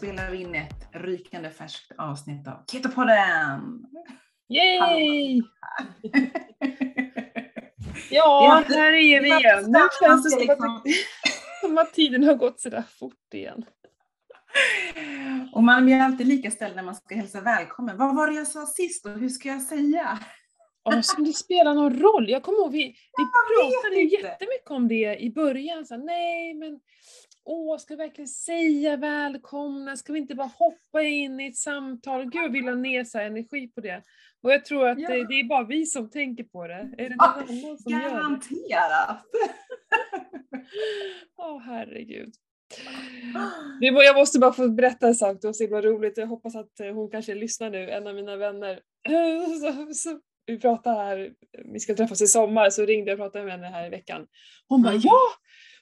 spelar vi in ett rykande färskt avsnitt av Ketopodden! Yay! ja, här är vi igen. Nu känns det som liksom- som att tiden har gått sådär fort igen. Och man blir alltid lika ställd när man ska hälsa välkommen. Vad var det jag sa sist och hur ska jag säga? Ja, som det spelar någon roll. Jag kommer ihåg, vi, vi pratade jättemycket om det i början. Så, nej, men åh, ska vi verkligen säga välkomna? Ska vi inte bara hoppa in i ett samtal? Gud, vi la ner så energi på det. Och jag tror att ja. det, det, är bara vi som tänker på det. Är det någon annan som Garanterat! gör det? Åh, oh, herregud. Jag måste bara få berätta en sak, det var så himla roligt. Jag hoppas att eh, hon kanske lyssnar nu, en av mina vänner. Så, så, vi pratade här, vi ska träffas i sommar, så ringde jag och pratade med henne här i veckan. Hon bara ja,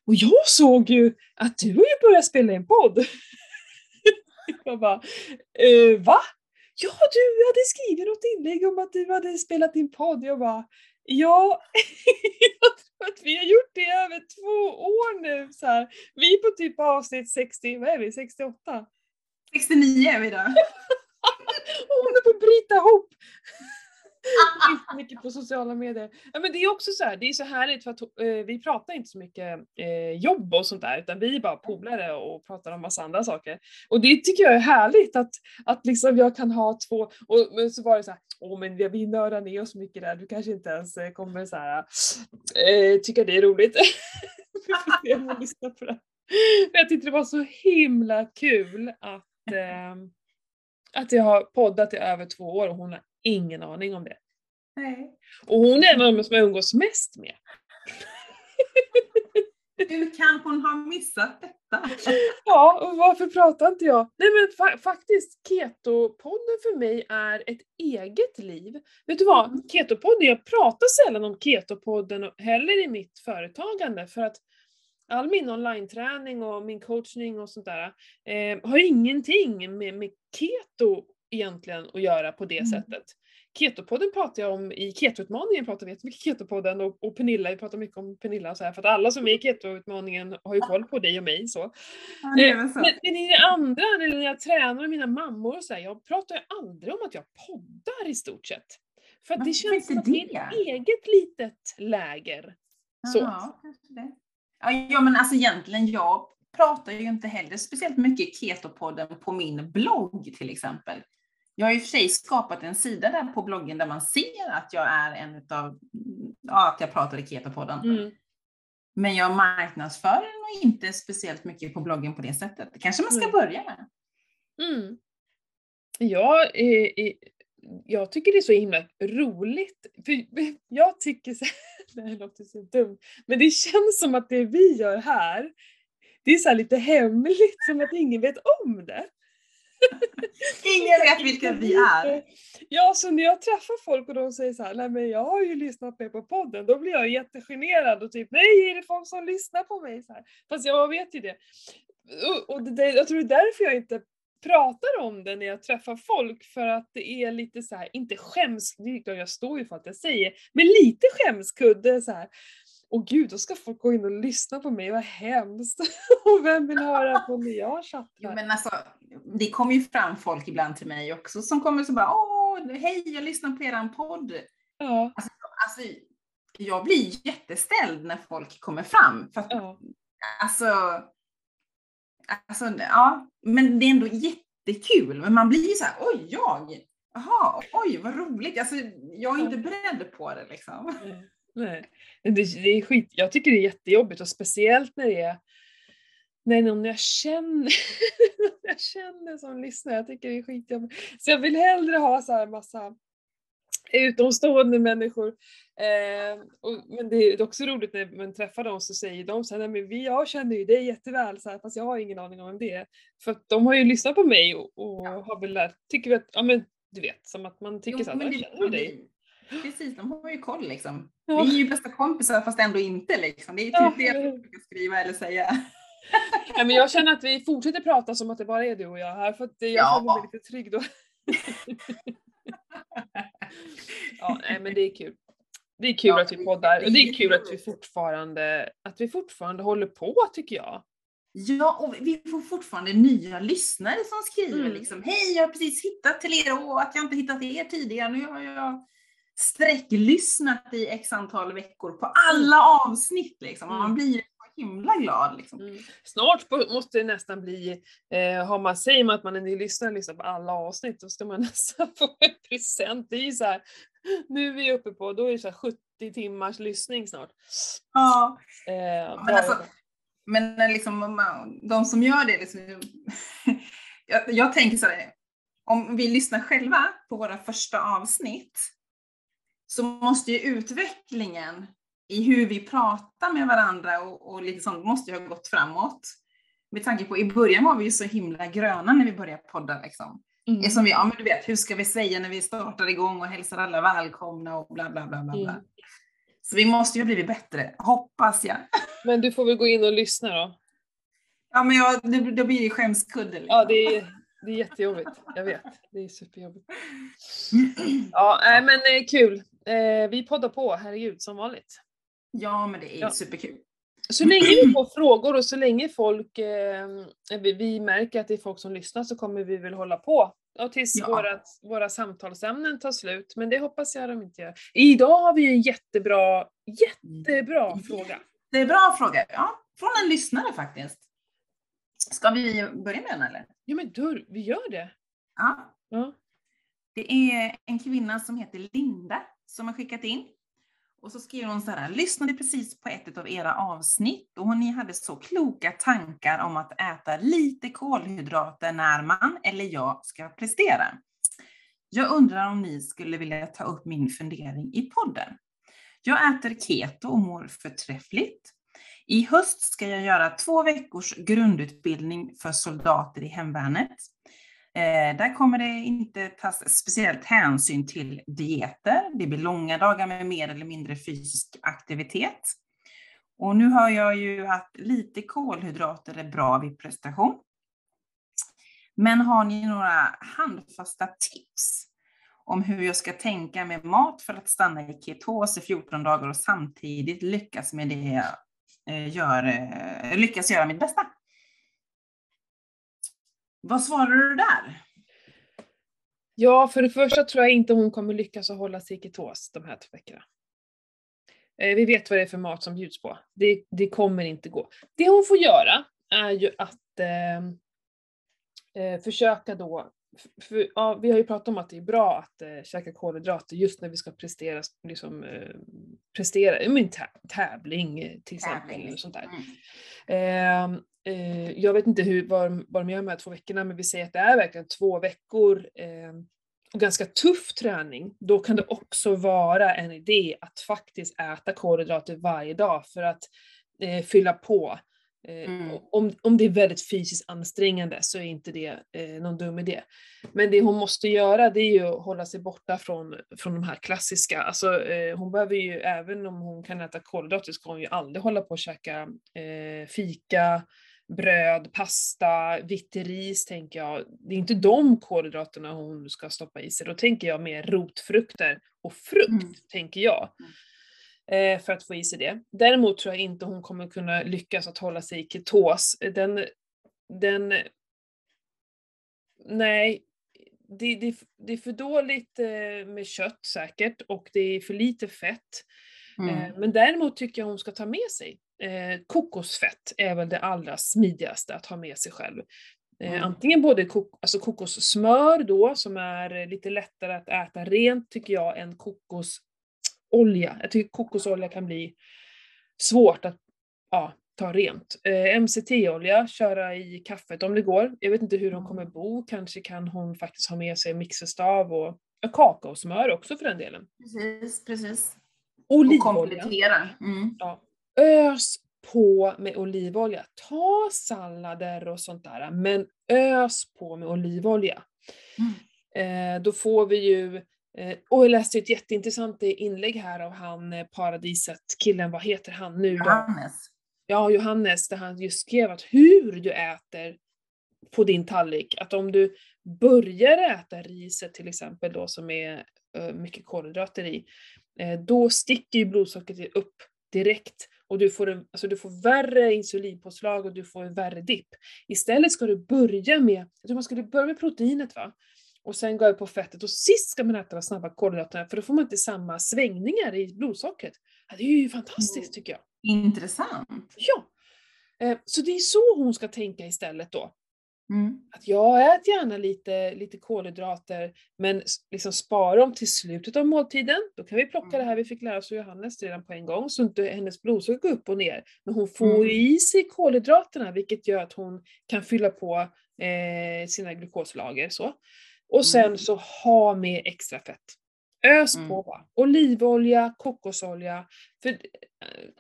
och jag såg ju att du har ju börjat spela in podd. jag bara, eh, va? Ja, du hade skrivit något inlägg om att du hade spelat in podd. Jag bara, ja, jag tror att vi har gjort det i över två år nu. Så här. Vi är på typ avsnitt 60, vad är vi, 68? 69 är vi då. Hon är på att bryta ihop mycket på sociala medier. Ja, men det är också så här, det är så härligt för att eh, vi pratar inte så mycket eh, jobb och sånt där utan vi är bara polare och pratar om massa andra saker. Och det tycker jag är härligt att, att liksom jag kan ha två, och men så var det så här, åh men vi, nördar ner oss mycket där, du kanske inte ens eh, kommer så här, eh, tycka det är roligt. jag lyssna på det. Jag tyckte det var så himla kul att eh, att jag har poddat i över två år och hon har ingen aning om det. Nej. Och hon är en av de som jag umgås mest med. Hur kan hon ha missat detta? Ja, och varför pratar inte jag? Nej men fa faktiskt, Keto-podden för mig är ett eget liv. Vet du vad? Mm. Keto-podden, jag pratar sällan om Keto-podden heller i mitt företagande för att all min online-träning och min coachning och sånt där eh, har ingenting med, med keto egentligen att göra på det mm. sättet. Ketopodden pratar jag om, i Ketoutmaningen pratar vi jättemycket Ketopodden och, och Pernilla, vi pratar mycket om Pernilla så här, för att alla som är i Ketoutmaningen har ju koll på dig och mig. Så. Ja, eh, så. Men, men, i det andra, när jag tränar med mina mammor och så här, jag pratar ju aldrig om att jag poddar i stort sett. För att det känns som att det är ett eget litet läger. Så. Ja, det. Ja, men alltså egentligen, jag pratar ju inte heller speciellt mycket Ketopodden på min blogg till exempel. Jag har i och för sig skapat en sida där på bloggen där man ser att jag är en utav, ja, att jag pratar i Ketopodden. Mm. Men jag marknadsför nog inte speciellt mycket på bloggen på det sättet. Det kanske man ska mm. börja med. Mm. Ja, eh, jag tycker det är så himla roligt. För jag tycker så det här låter så dumt, men det känns som att det vi gör här, det är så lite hemligt, som att ingen vet om det. Ingen vet vilka vi är. Ja, så när jag träffar folk och de säger så här, nej men jag har ju lyssnat med på podden, då blir jag jättegenerad och typ, nej är det folk som lyssnar på mig? Så här. Fast jag vet ju det. Och, och det, jag tror det är därför jag inte pratar om det när jag träffar folk för att det är lite så här, inte skäms, jag står ju för att jag säger, men lite skämskudde så här. Och gud, då ska folk gå in och lyssna på mig, vad hemskt! och vem vill höra på när jag chattar? Jo, men alltså, det kommer ju fram folk ibland till mig också som kommer så bara, åh, hej, jag lyssnar på eran podd. Ja. Alltså, alltså, jag blir jätteställd när folk kommer fram. För att, ja. Alltså, alltså, ja, men det är ändå jättekul. Men man blir så här, oj, jag, jaha, oj, vad roligt. Alltså, jag är inte beredd på det liksom. Nej. Det, det är skit, jag tycker det är jättejobbigt och speciellt när det är när någon jag känner, jag känner som lyssnar, jag tycker det är skitjobbigt. Så jag vill hellre ha så här massa utomstående människor. Eh, och, men det är också roligt när man träffar dem så säger de så här, men vi, jag känner ju dig jätteväl så här, fast jag har ingen aning om vem det är. För att de har ju lyssnat på mig och, och ja. har väl lärt, tycker vi att, ja men du vet, som att man tycker jo, så här, jag känner dig. Precis, de har ju koll liksom. Ja. Vi är ju bästa kompisar fast ändå inte liksom. Det är typ ja. det jag ska skriva eller säga. Ja, men jag känner att vi fortsätter prata som att det bara är du och jag här för att jag ja. känner mig lite trygg då. ja, nej, men det är kul. Det är kul ja, att vi poddar och det är kul att vi fortfarande, att vi fortfarande håller på tycker jag. Ja, och vi får fortfarande nya lyssnare som skriver Mm. liksom, hej jag har precis hittat till er och att jag inte hittat er tidigare, nu har jag sträcklyssnat i x antal veckor på alla avsnitt liksom. Mm. Man blir ju så himla glad liksom. Mm. Snart måste det nästan bli, eh, har man, säger man att man är ny lyssnare och lyssnar på alla avsnitt, då ska man nästan få en present. Det är ju så här, nu är vi uppe på, då är det så här 70 timmars lyssning snart. Ja. Eh, Men, alltså, men när liksom, de som gör det, liksom, jag, jag tänker så här, om vi lyssnar själva på våra första avsnitt så måste ju utvecklingen i hur vi pratar med varandra och, och lite sånt måste ju ha gått framåt. Med tanke på i början var vi ju så himla gröna när vi började podda liksom. Mm. Det som vi, ja men du vet, hur ska vi säga när vi startar igång och hälsar alla välkomna och bla bla bla bla. bla. Mm. Så vi måste ju ha blivit bättre, hoppas jag. Men du får väl gå in och lyssna då. Ja men jag, det, då blir det skämskudde. Liksom. Ja, det är, det är jättejobbigt. Jag vet. Det är superjobbigt. Ja, nej, men eh, kul. Eh, vi poddar på, herregud, som vanligt. ja men det är Ja. superkul. Så länge vi får frågor och så länge folk, eh, vi, vi märker att det är folk som lyssnar så kommer vi väl hålla på. Ja, tills Ja. våra, våra samtalsämnen tar slut, men det hoppas jag de inte gör. Idag har vi en jättebra, jättebra fråga. Det är bra fråga. Ja, från en lyssnare faktiskt. Ska vi börja med den eller? Ja men du, vi gör det. Ja. Ja. Det är en kvinna som heter Linda som har skickat in. Och så skriver hon så här, lyssnade precis på ett av era avsnitt och ni hade så kloka tankar om att äta lite kolhydrater när man, eller jag, ska prestera. Jag undrar om ni skulle vilja ta upp min fundering i podden. Jag äter keto och mår förträffligt. I höst ska jag göra två veckors grundutbildning för soldater i hemvärnet. Eh, där kommer det inte tas speciellt hänsyn till dieter. Det blir långa dagar med mer eller mindre fysisk aktivitet. Och nu hör jag ju att lite kolhydrater är bra vid prestation. Men har ni några handfasta tips om hur jag ska tänka med mat för att stanna i ketos i 14 dagar och samtidigt lyckas med det jag eh, gör, eh, lyckas göra mitt bästa? Vad svarar du där? Ja, för det första tror jag inte hon kommer lyckas att hålla sig i ketos de här två veckorna. Eh, vi vet vad det är för mat som bjuds på. Det, det kommer inte gå. Det hon får göra är ju att eh, eh försöka då, för, ja, vi har ju pratat om att det är bra att eh, käka kolhydrater just när vi ska prestera, liksom, eh, prestera i en tä- tävling eh, till exempel. Tävling. Sånt där. Mm. Eh, eh, jag vet inte hur, vad, de- vad de gör med de här två veckorna, men vi säger att det är verkligen två veckor eh, och ganska tuff träning. Då kan det också vara en idé att faktiskt äta kolhydrater varje dag för att eh, fylla på. Eh, Mm. om, om det är väldigt fysiskt ansträngande så är inte det eh, någon dum idé. Men det hon måste göra det är ju att hålla sig borta från, från de här klassiska. Alltså, eh, hon behöver ju, även om hon kan äta kolhydrater, ska hon ju aldrig hålla på och käka eh, fika, bröd, pasta, vitt ris tänker jag. Det är inte de kolhydraterna hon ska stoppa i sig. Då tänker jag mer rotfrukter och frukt, Mm. tänker jag. Eh, för att få i sig det. Däremot tror jag inte hon kommer kunna lyckas att hålla sig i ketos. Den, den nej, det, det, det är för dåligt eh, med kött säkert och det är för lite fett. Mm. Eh, Men däremot tycker jag hon ska ta med sig. Kokosfett är väl det allra smidigaste att ha med sig själv. Mm. Antingen både kok alltså kokossmör då, som är lite lättare att äta rent tycker jag, än kokosolja. Jag tycker kokosolja kan bli svårt att ja, ta rent. Eh, MCT-olja, köra i kaffet om det går. Jag vet inte hur hon kommer bo, kanske kan hon faktiskt ha med sig mixerstav och ja, kakaosmör också för den delen. Precis, precis. Och Olivolja. komplettera. Mm. ös på med olivolja. Ta sallader och sånt där, men ös på med olivolja. Eh, då får vi ju, och jag läste ett jätteintressant inlägg här av han eh, paradiset, killen, vad heter han nu då? Johannes. Ja, Johannes, där han just skrev att hur du äter på din tallrik, att om du börjar äta riset till exempel då som är eh, mycket kolhydrater i, eh, då sticker ju blodsockret upp direkt och du får, en, alltså du får värre insulinpåslag och du får en värre dipp. Istället ska du börja med, jag tror man skulle börja med proteinet va? Och sen gå över på fettet och sist ska man äta de snabba kolhydraterna för då får man inte samma svängningar i blodsockret. Ja, det är ju fantastiskt tycker jag. Intressant. Ja. Eh, Så det är så hon ska tänka istället då. Mm. Att jag äter gärna lite, lite kolhydrater men liksom spara dem till slutet av måltiden. Då kan vi plocka det här vi fick lära oss av Johannes redan på en gång så inte hennes blodsocker går upp och ner. Men hon får Mm. i sig kolhydraterna vilket gör att hon kan fylla på eh, sina glukoslager. Så. Och sen Mm. så ha med extra fett. Ös Mm. på. Olivolja, kokosolja. För eh,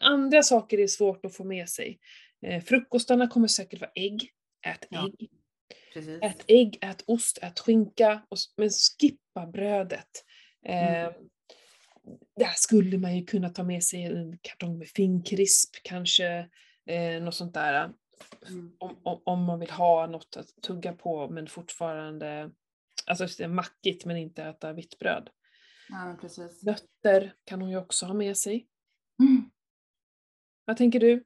andra saker är svårt att få med sig. Eh, frukostarna kommer säkert vara ägg. Ät Ja. ägg. Precis. Ät ägg, ät ost, ät skinka. Men skippa brödet. Eh, Mm. Där skulle man ju kunna ta med sig en kartong med finkrisp kanske. Eh, något sånt där. Mm. Om, om, om man vill ha något att tugga på men fortfarande Alltså det är mackigt men inte äta vitt bröd. Ja, precis. Nötter kan hon ju också ha med sig. Mm. Vad tänker du?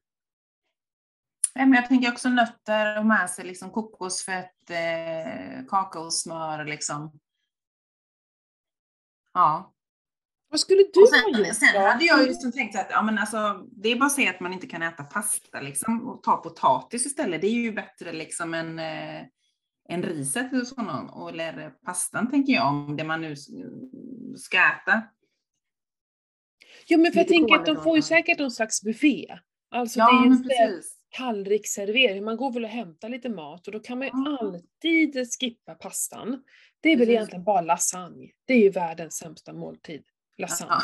Jag tänker också nötter och med sig liksom kokosfett, eh, kakaosmör liksom. Ja. Vad skulle du Och ha sen, gjort sen hade jag ju liksom tänkt att ja, men alltså, det är bara att säga att man inte kan äta pasta liksom, och ta potatis istället. Det är ju bättre liksom än, eh, än riset sådant, och- eller pastan tänker jag, om det man nu ska äta. Jo men för jag tänker att de får ju säkert någon slags buffé. Alltså det Ja, är ju en precis. tallriksservering. Man går väl och hämtar lite mat och då kan man ju Ja. alltid skippa pastan. Det är väl Precis. egentligen bara lasagne. Det är ju världens sämsta måltid. Lasagne. Ja.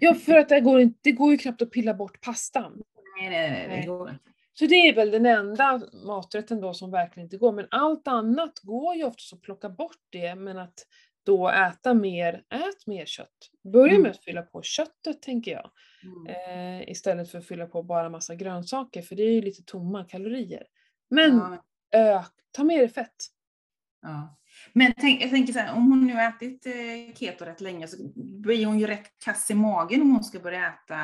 Ja, för att det går, inte, det går ju knappt att pilla bort pastan. Nej, nej, Nej. det går inte. Så det är väl den enda maträtten då som verkligen inte går. Men allt annat går ju oftast att plocka bort det, men att då äta mer, ät mer kött. Börja Mm. med att fylla på köttet tänker jag. Mm. Eh, istället för att fylla på bara massa grönsaker, för det är ju lite tomma kalorier. Men Ja, ök, ta med dig fett. Ja. Men tänk, jag tänker så här, om hon nu har ätit eh, keto rätt länge så blir hon ju rätt kass i magen om hon ska börja äta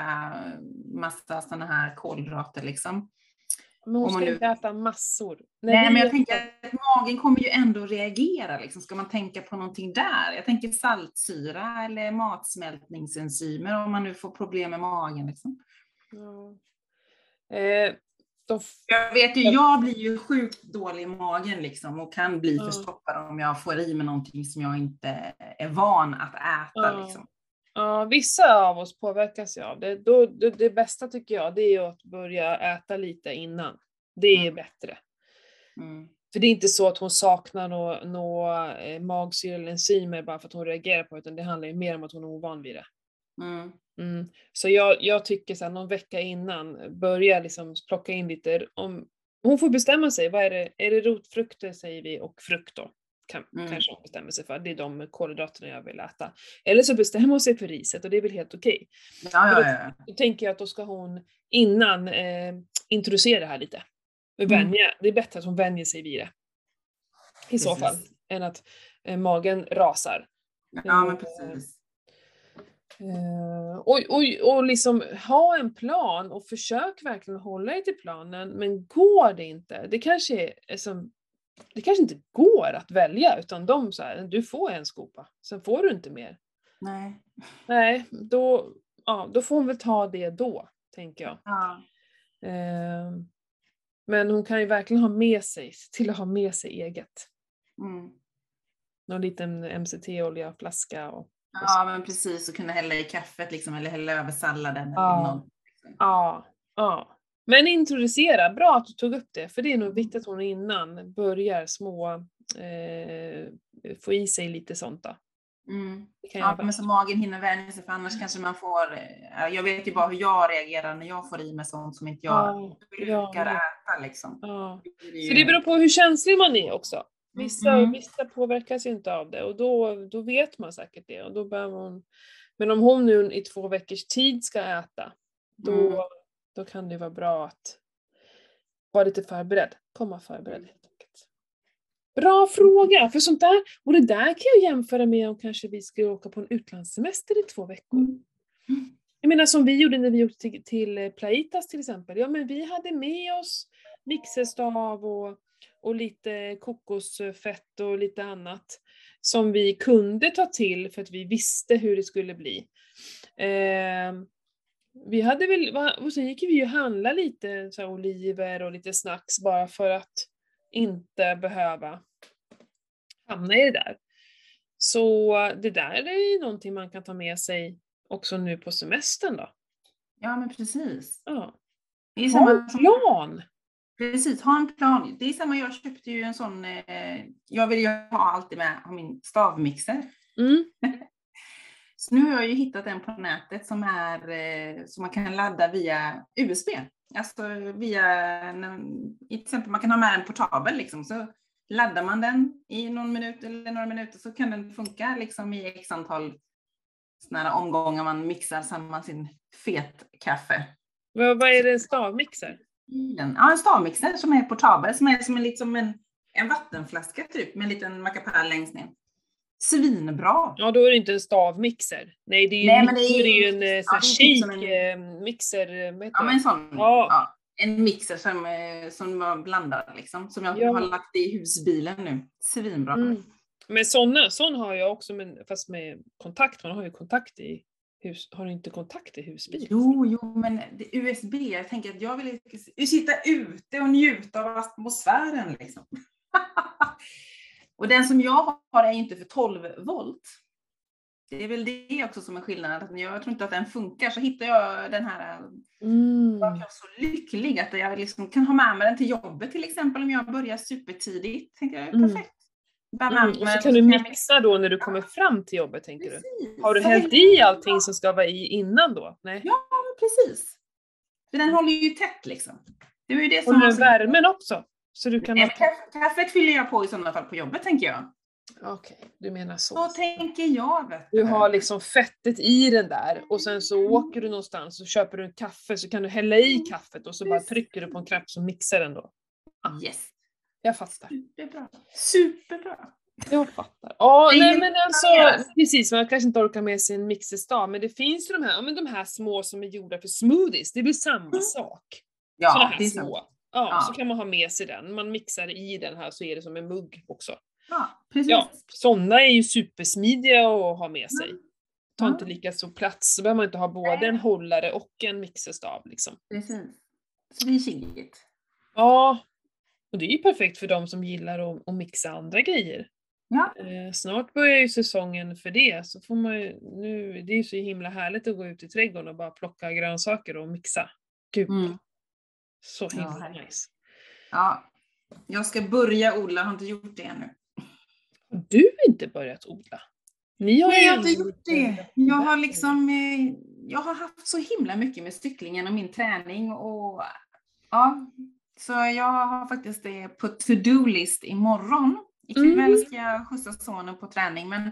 massa sådana här kolhydrater liksom. Men hon ska nu- inte äta massor. Nej, vi men jag äter- tänker att magen kommer ju ändå reagera. Liksom. Ska man tänka på någonting där? Jag tänker saltsyra eller matsmältningsenzymer om man nu får problem med magen. Liksom. Ja. Eh, f- Jag vet ju, jag blir ju sjukt dålig i magen liksom, och kan bli Ja. förstoppad om jag får i mig någonting som jag inte är van att äta. Ja. Liksom. Ja, vissa av oss påverkas ju av det. Då, det. Det bästa tycker jag det är att börja äta lite innan. Det är Mm. bättre. Mm. För det är inte så att hon saknar några nå, eh, magsyra eller enzymer bara för att hon reagerar på det, utan det handlar ju mer om att hon är ovan vid det. Mm. Mm. Så jag, jag tycker så här, någon vecka innan, börja liksom plocka in lite, om, hon får bestämma sig, vad är det, är det rotfrukter säger vi och frukt då? Kan, Mm. Kanske hon bestämmer sig för, det är de kolhydraterna jag vill äta. Eller så bestämmer hon sig för riset och det är väl helt okej. Ja, ja, ja. Då tänker jag att då ska hon innan eh, introducera det här lite. Mm. Vänja, Det är bättre att hon vänjer sig vid det. I så Precis. fall. Än att eh, magen rasar. ja men precis. Eh, och, och, och liksom ha en plan och försök verkligen hålla dig till planen. Men går det inte, det kanske är som, det kanske inte går att välja utan de så här, du får en skopa, sen får du inte mer. Nej. Nej, då, ja, då får hon väl ta det då, tänker jag. Ja. Eh, men hon kan ju verkligen ha med sig, till att ha med sig eget. Mm. Någon liten MCT-olja, flaska och ja, men precis. Och kunna hälla i kaffet liksom, eller hälla över salladen. Ja. Eller något. Ja, ja. Men introducera, bra att du tog upp det, för det är nog viktigt att hon innan börjar små, eh, få i sig lite sånt då. Mm. Ja, men så magen hinner vänja sig, för annars kanske man får... eh, Jag vet ju bara hur jag reagerar när jag får i mig sånt som inte jag Ja, brukar ja. äta. Liksom. ja. Så det beror på hur känslig man är också. Vissa, Mm. vissa påverkas ju inte av det och då, då vet man säkert det. Och då behöver hon, men om hon nu i två veckors tid ska äta, då, Mm. Då kan det vara bra att vara lite förberedd. Komma förberedd helt enkelt. Bra fråga! För sånt där, och det där kan jag jämföra med om kanske vi ska åka på en utlandssemester i två veckor. Mm. Jag menar som vi gjorde när vi åkte till, till Plaitas till exempel. Ja men vi hade med oss mixerstav och, och lite kokosfett och lite annat som vi kunde ta till för att vi visste hur det skulle bli. Eh, vi hade väl, och sen gick vi ju och handlade lite så här, oliver och lite snacks bara för att inte behöva hamna i det där. Så det där är ju någonting man kan ta med sig också nu på semestern då. Ja, men precis. Ja. Det är Ha en samma, plan! precis, ha en plan. Det är samma, jag köpte ju en sån, eh, jag vill ju ha alltid med ha min stavmixer. Mm. Så nu har jag ju hittat en på nätet som är eh, som man kan ladda via USB. Alltså via, till exempel man kan ha med en portabel liksom. Så laddar man den i någon minut eller några minuter så kan den funka liksom i x antal såna här omgångar man mixar samman sin fet kaffe. Vad, vad är det en stavmixer? den. Ja, en stavmixer som är portabel, som är som en, liksom en, en vattenflaska typ med en liten mackapär längst ner. Svinbra! Ja, då är det inte en stavmixer. Nej, det är ju, Nej, en, men det är- det är ju en eh, sån en- shake-mixer, vad heter Ja, men en sån. Ja. Ja. en mixer som, eh, som var blandad liksom. Som jag Ja. har lagt i husbilen nu. Svinbra. Mm. Men såna, sån har jag också, men fast med kontakt. Man har ju kontakt i hus. Har du inte kontakt i husbil? Jo, jo, men det, USB, jag tänker att jag vill sitta ute och njuta av atmosfären liksom. och den som jag har är inte för 12 volt. Det är väl det också som är skillnaden. Jag tror inte att den funkar. Så hittar jag den här, Mm. jag är så lycklig att jag liksom kan ha med mig den till jobbet till exempel om jag börjar supertidigt. Tänker jag, Mm. perfekt. Med Mm. mig Och så kan du mixa då när du kommer fram till jobbet, tänker du? Precis. Har du hällt i allting som ska vara i innan då? Nej. Ja, precis. För den håller ju tätt liksom. Det är ju det som var den så- värmen också? Så du kan kaffet fyller jag på i sådana fall på jobbet tänker jag. Okej, du menar så. Så tänker jag. Vet Du har liksom fettet i den där och sen så åker du någonstans och köper du en kaffe så kan du hälla i kaffet och så bara trycker du på en knapp så mixar den då. Yes. Jag fattar. Superbra. Superbra. Jag fattar. Ja, är nej men alltså precis, man kanske inte orkar med sig en mixerstav men det finns ju de här, ja, men de här små som är gjorda för smoothies, det blir samma sak. Såna Ja, här det är små. Ja, Ja. så kan man ha med sig den. Man mixar i den här så är det som en mugg också. Ja, precis. Ja, sådana är ju supersmidiga att ha med sig. Tar inte lika så plats, så behöver man inte ha både en hållare och en mixerstav liksom. precis. Så det är chilligt. Ja, och det är ju perfekt för de som gillar att, att mixa andra grejer. Ja. Eh, snart börjar ju säsongen för det, så får man ju, nu, det är ju så himla härligt att gå ut i trädgården och bara plocka grönsaker och mixa. Gud, Mm. Så Ja, himla herregud. nice. ja. Jag ska börja odla, jag har inte gjort det ännu. Har du inte börjat odla? Ni har Nej, jag har inte gjort det. Jag har liksom, eh, jag har haft så himla mycket med cyklingen och min träning och ja, så jag har faktiskt det på to-do-list imorgon. Ikväll Mm. ska jag skjutsa sonen på träning, men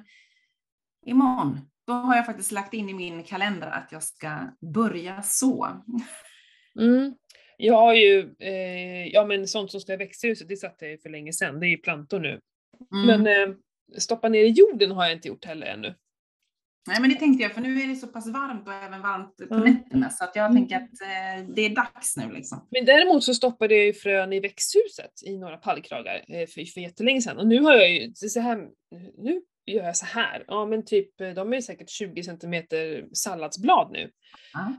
imorgon, då har jag faktiskt lagt in i min kalender att jag ska börja så. Mm. Jag har ju, eh, ja men sånt som ska i växthuset, det satte jag ju för länge sedan, det är ju plantor nu. Mm. Men eh, stoppa ner i jorden har jag inte gjort heller ännu. Nej, men det tänkte jag, för nu är det så pass varmt och även varmt på Mm. nätterna, så att jag Mm. tänker att eh, det är dags nu liksom. Men däremot så stoppade jag ju frön i växthuset i några pallkragar eh, för, för jättelänge sedan. Och nu har jag ju, så här, nu gör jag så här. Ja men typ, eh, de är säkert 20 centimeter salladsblad nu. Ja.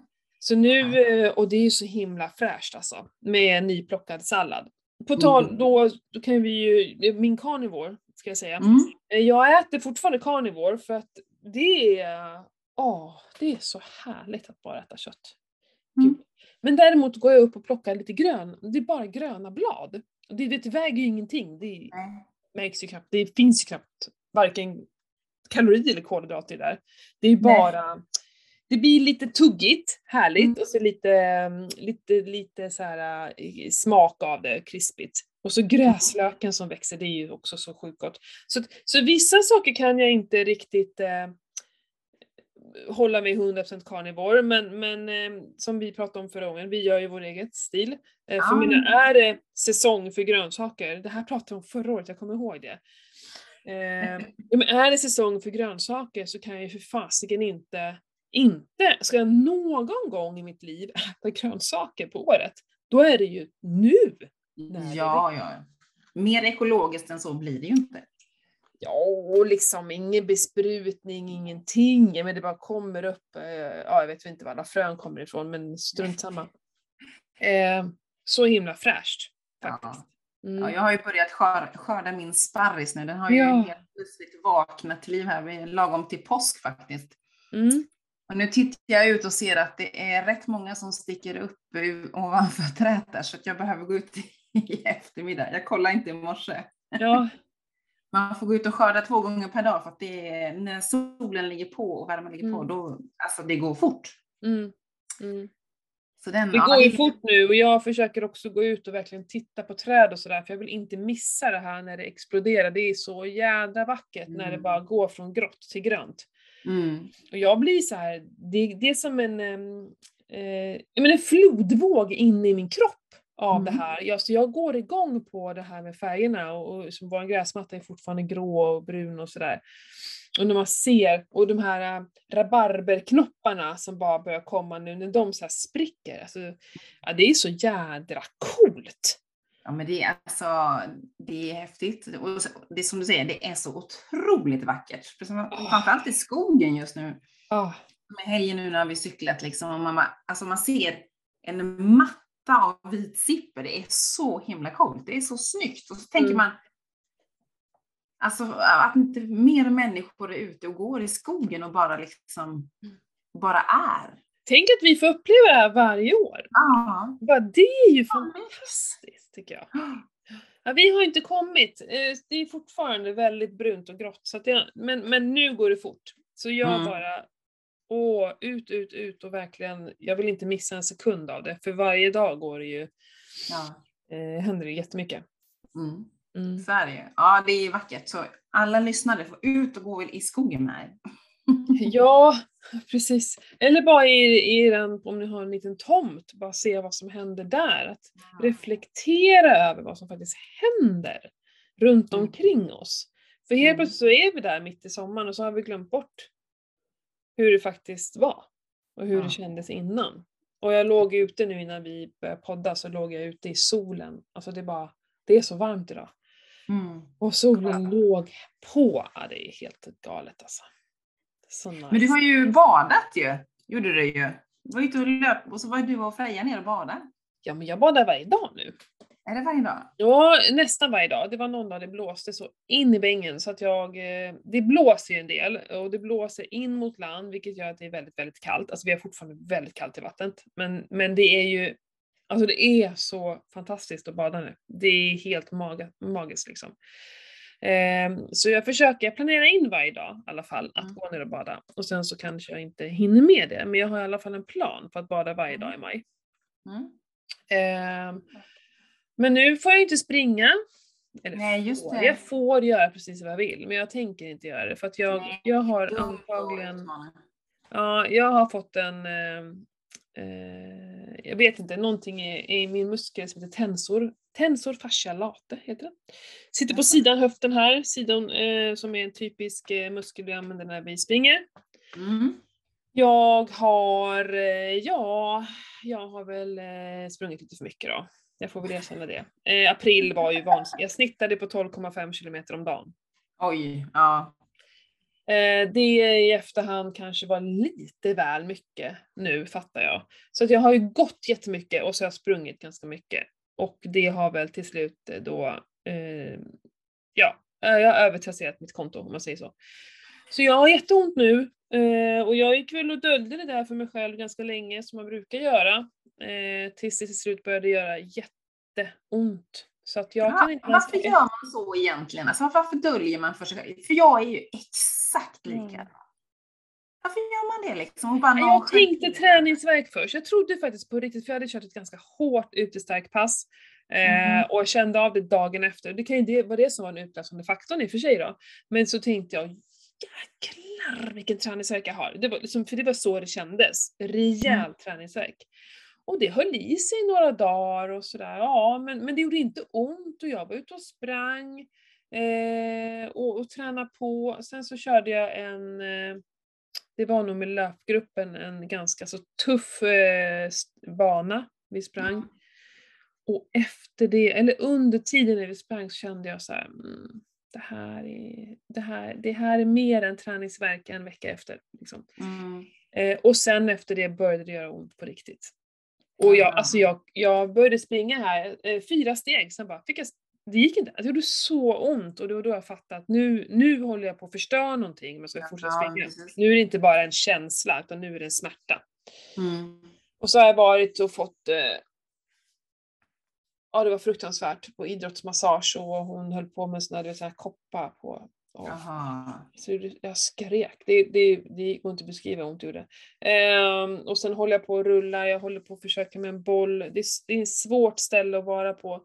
Så nu, eh, och det är ju så himla fräscht alltså, med nyplockad sallad. På tal, Mm. då, då kan vi ju, min carnivore ska jag säga. Mm. Eh, Jag äter fortfarande carnivore för att det är, åh, det är så härligt att bara äta kött. Mm. Men däremot går jag upp och plockar lite grön, det är bara gröna blad. Det, det väger ju ingenting, det Nej. märks ju knappt, det finns ju knappt varken kalori eller kolhydrater där. Det är Nej. Det blir lite tuggigt, härligt Mm. och så lite, mm, lite, lite så här eh, smak av det, krispigt. Och så gräslöken som växer, det är ju också så sjukt gott. Så, så vissa saker kan jag inte riktigt eh, hålla mig 100% carnivore, men, men eh, som vi pratade om förra gången, vi gör ju vår eget stil. Eh, för Ja. mina, är det säsong för grönsaker, det här pratade jag om förra året, jag kommer ihåg det. Eh, ja, men är det säsong för grönsaker så kan jag ju för fasiken inte inte, ska jag någon gång i mitt liv äta grönsaker på året, då är det ju nu. Ja, ja. Mer ekologiskt än så blir det ju inte. Ja, och liksom ingen besprutning, ingenting, men det bara kommer upp, eh, ja jag vet inte var alla frön kommer ifrån, men strunt samma. Eh, så himla fräscht faktiskt. Ja. Mm. Ja, jag har ju börjat skörda, skörda min sparris nu, den har ju ja. helt plötsligt vaknat till liv här, lagom till påsk faktiskt. Mm. Och nu tittar jag ut och ser att det är rätt många som sticker upp ovanför träet där, så jag behöver gå ut i eftermiddag. Jag kollade inte i morse. Ja. Man får gå ut och skörda två gånger per dag för att det är, när solen ligger på och värmen ligger mm. på, då, alltså det går fort. Mm. Mm. Den, det går ju fort nu och jag försöker också gå ut och verkligen titta på träd och sådär för jag vill inte missa det här när det exploderar. Det är så jädra vackert när det mm. bara går från grått till grönt. Mm. Och jag blir så här, det, det är som en, eh, men en flodvåg in i min kropp av mm. det här. Jag, så jag går igång på det här med färgerna och, och som vår gräsmatta är fortfarande grå och brun och sådär. Och när man ser, och de här äh, rabarberknopparna som bara börjar komma nu, när de så spricker, alltså, ja, det är så jädra coolt. Ja men det är alltså, det är häftigt. Och det är som du säger, det är så otroligt vackert. Oh. Framförallt i skogen just nu. Oh. Med helgen nu när vi cyklat liksom, man, alltså man ser en matta av vit sipper. Det är så himla coolt. Det är så snyggt. Och så tänker mm. man, Alltså att inte mer människor är ute och går i skogen och bara liksom, bara är. Tänk att vi får uppleva det här varje år. Ja. Bara det är ju fantastiskt tycker jag. Ja, vi har inte kommit. Eh, det är fortfarande väldigt brunt och grått, så det, men, men nu går det fort. Så jag mm. bara, åh, ut, ut, ut och verkligen, jag vill inte missa en sekund av det, för varje dag går det ju, ja. eh, händer det jättemycket. Mm. Mm. Så är det ju. Ja, det är vackert. Så alla lyssnare får ut och gå i skogen med er. ja, precis. Eller bara i, i den, om ni har en liten tomt, bara se vad som händer där. Att ja. reflektera över vad som faktiskt händer runt mm. omkring oss. För helt mm. plötsligt så är vi där mitt i sommaren och så har vi glömt bort hur det faktiskt var och hur ja. det kändes innan. Och jag låg ute nu innan vi började podda så låg jag ute i solen. Alltså det, bara, det är så varmt idag. Mm. Och solen ja. låg på. Ja, det är helt galet alltså. Nice. Men du har ju badat ju. Gjorde du ju. Du var ute och löp och så var du och Freja ner och badade. Ja, men jag badar varje dag nu. Är det varje dag? Ja, nästan varje dag. Det var någon dag det blåste så in i bängen så att jag... Eh, det blåser ju en del och det blåser in mot land vilket gör att det är väldigt, väldigt kallt. Alltså vi har fortfarande väldigt kallt i vattnet. Men, men det är ju Alltså det är så fantastiskt att bada nu. Det är helt mag magiskt liksom. Eh, så jag försöker planera in varje dag i alla fall att mm. gå ner och bada. Och sen så kanske jag inte hinner med det, men jag har i alla fall en plan på att bada varje dag i maj. Mm. Eh, men nu får jag inte springa. Eller Nej, just får. det. Jag får göra precis vad jag vill, men jag tänker inte göra det för att jag, Nej, jag har antagligen... Ja, jag har fått en, ehm, eh, jag vet inte, någonting i, i, min muskel som heter tensor, tensor fascia late, heter det. Sitter på sidan höften här, sidan eh, som är en typisk eh, muskel vi använder när vi springer. Mm. Jag har, eh, ja, jag har väl eh, sprungit lite för mycket då. Jag får väl erkänna det. Eh, april var ju vansinnigt. Jag snittade på 12,5 kilometer om dagen. Oj, ja. Eh, det i efterhand kanske var lite väl mycket nu fattar jag. Så att jag har ju gått jättemycket och så har jag sprungit ganska mycket. Och det har väl till slut eh, då, eh, ja, jag har övertrasserat mitt konto om man säger så. Så jag har jätteont nu eh, och jag gick väl och döljde det där för mig själv ganska länge som man brukar göra. Eh, tills det till slut började göra jätteont. Så att jag ja, kan inte varför gör man så egentligen? Alltså, varför döljer man för sig själv? För jag är ju exakt lika. Mm. Varför gör man det liksom? Bara jag tänkte träningsverk först. Jag trodde faktiskt på riktigt, för jag hade kört ett ganska hårt utestarkt pass. Mm. Och kände av det dagen efter. Det kan ju vara det som var den utlösande faktorn i och för sig då. Men så tänkte jag, jäklar vilken träningsverk jag har. Det var liksom, för det var så det kändes. Rejäl mm. träningsverk. Och det höll i sig några dagar och sådär. Ja, men, men det gjorde inte ont och jag var ute och sprang eh, och, och tränade på. Sen så körde jag en, eh, det var nog med löpgruppen en ganska så tuff eh, bana vi sprang. Mm. Och efter det, eller under tiden när vi sprang så kände jag så här, mm, det, här är, det, här, det här är mer än träningsvärk en vecka efter. Liksom. Mm. Eh, och sen efter det började det göra ont på riktigt. Och jag, alltså jag, jag började springa här, eh, fyra steg, sen bara fick jag, det gick inte. Det gjorde så ont och det var då jag fattade att nu, nu håller jag på att förstöra någonting om jag ska Ja, fortsätta ja, springa. precis. Nu är det inte bara en känsla, utan nu är det en smärta. Mm. Och så har jag varit och fått eh, Ja det var fruktansvärt på idrottsmassage och hon höll på med såna, så här koppar på. Och, så jag skrek. Det, det, det går inte att beskriva hur ont det gjorde. Ehm, och sen håller jag på att rulla, jag håller på att försöka med en boll. Det är, det är ett svårt ställe att vara på.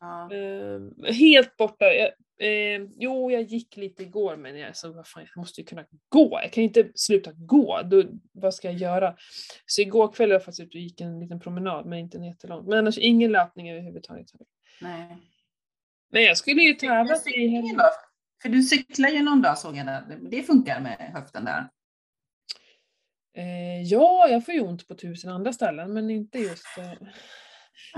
Ja. Ehm, helt borta. Jag, ehm, jo, jag gick lite igår men jag så vad fan, jag måste ju kunna gå. Jag kan ju inte sluta gå. Då, vad ska jag göra? Så igår kväll var jag faktiskt ute och gick en liten promenad men inte en jättelång. Men annars ingen löpning överhuvudtaget. Nej. Men jag skulle ju tävla i helgen. För du cyklar ju någon dag såg jag där. Det- Det funkar med höften där. Eh, ja, jag får ju ont på tusen andra ställen men inte just... Eh...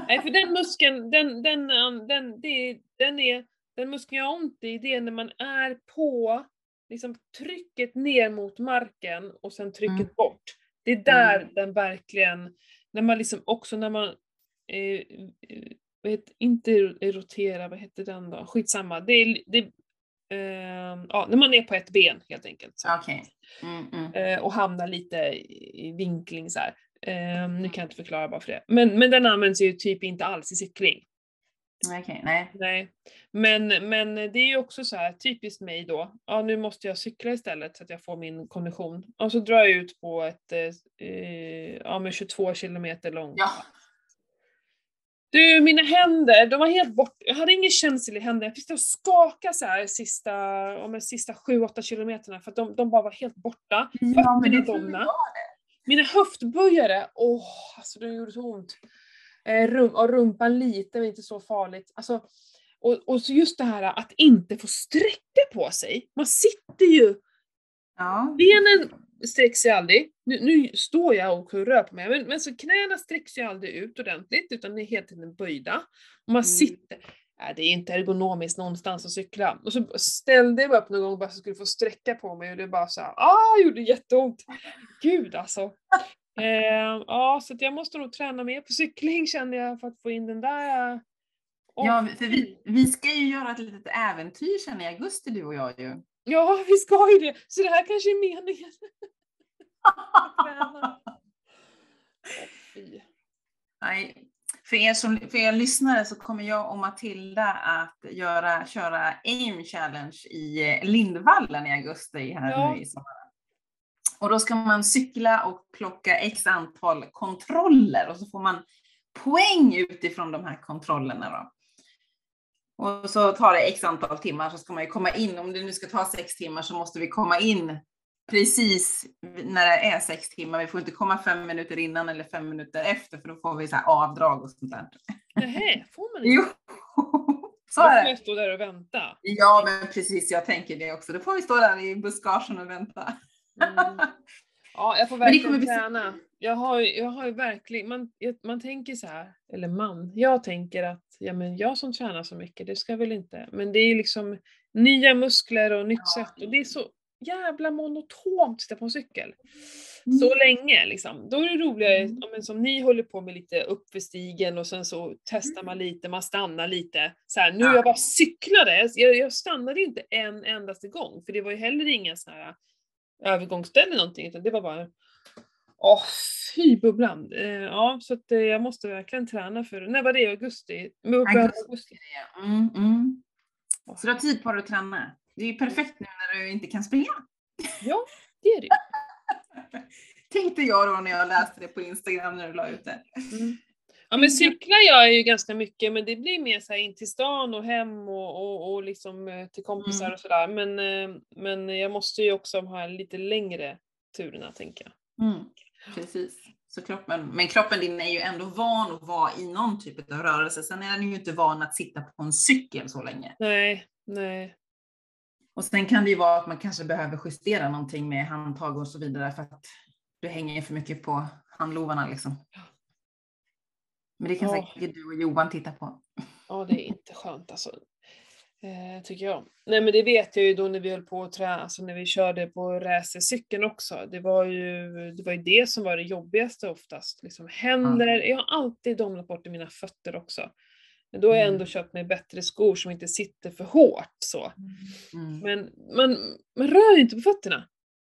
Nej, för den muskeln, den, den, um, den, det, den är, den muskeln jag har ont i, det är när man är på liksom trycket ner mot marken och sen trycket Mm. bort. Det är där Mm. den verkligen, när man liksom också när man, eh, vad heter, inte rotera, vad heter den då? Skitsamma. Det är, det, eh, ja, när man är på ett ben helt enkelt. Så Okej. Mm, mm. eh, och hamnar lite i i vinkling så här. Eh, nu kan jag inte förklara varför det. Men, men den används ju typ inte alls i cykling. Okej, nej. Nej. Men, men det är ju också så här typiskt mig då. Ja, nu måste jag cykla istället så att jag får min kondition. Och så drar jag ut på ett, eh, eh, ja men 22 kilometer långt. Ja. Du, mina händer, de var helt bort. Jag hade ingen känsel i händerna. Jag fick stå och skaka så här sista, om sista 7-8 kilometerna för att de, de bara var helt borta. Ja, men det Fötterna domna. det. Mina höftböjare, åh, alltså det gjorde så ont. Eh, rum, och rumpan lite, men inte så farligt. Alltså, och, och så just det här att inte få sträcka på sig. Man sitter ju, Ja. benen sträcks ju aldrig. Nu, nu står jag och rör på mig, men, men så knäna sträcks ju aldrig ut ordentligt, utan är helt tiden böjda. Och man Mm. sitter, äh, det är inte ergonomiskt någonstans att cykla. Och så ställde jag mig upp någon gång bara så att jag skulle få sträcka på mig och det bara såhär, ah, gjorde jätteont. Gud alltså. Eh, ja, så att jag måste nog träna mer på cykling känner jag för att få in den där... Åh, Ja, för vi, vi ska ju göra ett litet äventyr sen i augusti du och jag ju. ja, vi ska ju det! Så det här kanske är meningen. Nej, för er, som, för er lyssnare så kommer jag och Matilda att göra, köra AIM Challenge i eh, Lindvallen i augusti här Ja. nu i sommar. Och då ska man cykla och plocka x antal kontroller och så får man poäng utifrån de här kontrollerna. Då. Och så tar det x antal timmar så ska man ju komma in, om det nu ska ta sex timmar så måste vi komma in precis när det är sex timmar. Vi får inte komma fem minuter innan eller fem minuter efter för då får vi så här avdrag och sånt där. Nähä, får man inte? Jo, så Då får är det. jag stå där och vänta. Ja, men precis, jag tänker det också. Då får vi stå där i buskagen och vänta. Mm. Ja, jag får verkligen bli- träna. Jag har, jag har ju verkligen, man, man tänker så här, eller man, jag tänker att ja, men jag som tränar så mycket, det ska väl inte, men det är liksom nya muskler och nytt Ja. sätt och det är så jävla monotont att sitta på en cykel. Mm. Så länge liksom. Då är det roligare, Mm. men som ni håller på med lite upp för stigen och sen så testar man lite, man stannar lite. Så här, nu Ja. jag bara cyklade, jag, jag stannade inte en endaste gång för det var ju heller ingen sån här övergångsställe eller någonting utan det var bara Åh, fy bubblan. Eh, ja, så att, eh, jag måste verkligen träna för När var det? Augusti? Augusti. augusti. Mm, mm. Så du har tid på dig att träna. Det är ju perfekt nu när du inte kan springa. Ja, det är det. Tänkte jag då när jag läste det på Instagram när du la ut det. Mm. Ja men cyklar jag ju ganska mycket men det blir mer så in till stan och hem och, och, och liksom eh, till kompisar Mm. och sådär. Men, eh, men jag måste ju också ha lite längre turerna tänker jag. Mm. Precis. Så kroppen, men kroppen din är ju ändå van att vara i någon typ av rörelse. Sen är den ju inte van att sitta på en cykel så länge. Nej, nej. Och sen kan det ju vara att man kanske behöver justera någonting med handtag och så vidare för att du hänger för mycket på handlovarna liksom. Men det kan Ja. säkert du och Johan titta på. Ja, det är inte skönt alltså. Eh, tycker jag. Nej men det vet jag ju då när vi höll på att trä, alltså när vi körde på racercykeln också. Det var, ju, det var ju det som var det jobbigaste oftast. Liksom händer, jag har alltid domnat bort i mina fötter också. Men då har jag Mm. ändå köpt mig bättre skor som inte sitter för hårt så. Mm. Men man, man rör inte på fötterna.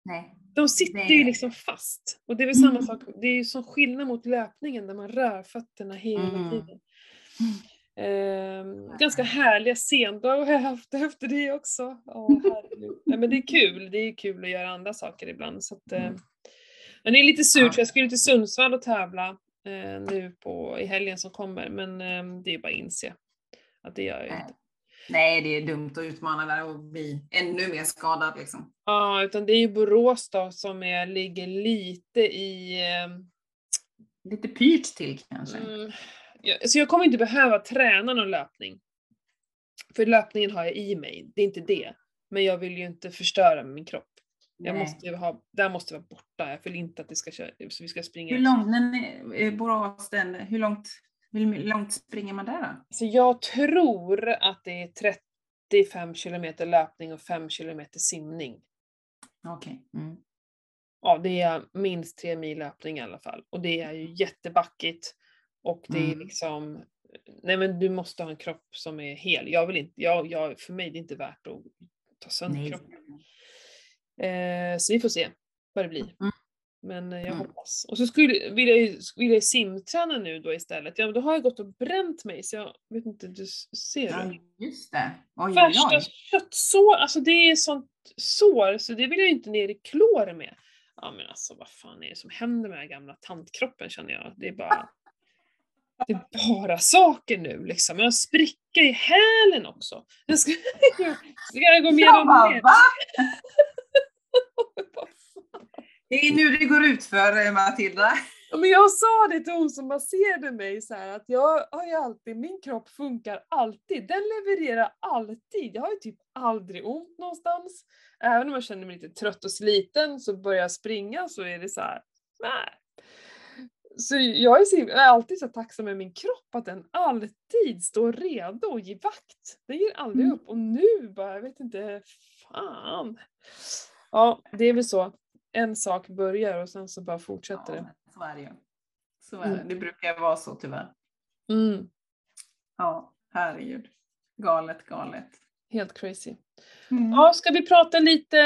Nej. De sitter Nej. ju liksom fast. Och det är väl samma Mm. sak, det är ju som skillnad mot löpningen där man rör fötterna hela Mm. tiden. Ehm, ganska härliga sendagar har jag haft efter det också. Åh. Nej, men det är kul, det är kul att göra andra saker ibland. Så att, eh, Mm. men det är lite surt, Ja. för jag skulle till Sundsvall och tävla nu på, i helgen som kommer, men eh, det är bara att inse att det gör jag Nej. inte. Nej, det är dumt att utmana där och bli ännu mer skadad liksom. Ja, utan det är ju Borås då som är, ligger lite i eh, Lite pyrt till kanske. Mm, jag, så jag kommer inte behöva träna någon löpning. För löpningen har jag i mig, det är inte det. Men jag vill ju inte förstöra min kropp. Jag måste ha, där måste vara borta. Jag vill inte att det ska, köra, så vi ska springa. Hur långt, när ni, eh, Borås, den, hur långt, hur långt springer man där då? Så jag tror att det är 35 kilometer löpning och 5 kilometer simning. Okej. Mm. Ja, det är minst tre mil löpning i alla fall. Och det är ju jättebackigt. Och det är Mm. liksom, nej men du måste ha en kropp som är hel. Jag vill inte, jag, jag, för mig är det inte värt att ta sönder Nej. kroppen. Eh, så vi får se vad det blir. Mm. Men eh, jag Mm. hoppas. Och så skulle, vill jag vill jag simträna nu då istället. Ja, men då har jag gått och bränt mig så jag vet inte, du ser Ja, du? just det. Oj, Värsta köttsår, alltså det är sånt sår så det vill jag inte ner i klor med. Ja men alltså vad fan är det som händer med den här gamla tantkroppen känner jag. Det är bara det är bara saker nu liksom. Jag har spricka i hälen också. Jag ska, ska jag gå mer Ja, och mer? Det är nu det går ut för Matilda. Ja, men jag sa det till hon som masserade mig så här att jag har ju alltid, min kropp funkar alltid. Den levererar alltid. Jag har ju typ aldrig ont någonstans. Även om jag känner mig lite trött och sliten så börjar jag springa så är det så här, nej. Så jag är, så, jag är alltid så tacksam med min kropp att den alltid står redo och ger vakt. Den ger aldrig Mm. upp och nu bara, jag vet inte, fan. Ja, det är väl så. En sak börjar och sen så bara fortsätter det. Ja, så är det ju. Så är Mm. det. Det brukar vara så tyvärr. Mm, Ja, herregud. Galet, galet. helt crazy. Mm. Ja, ska vi prata lite,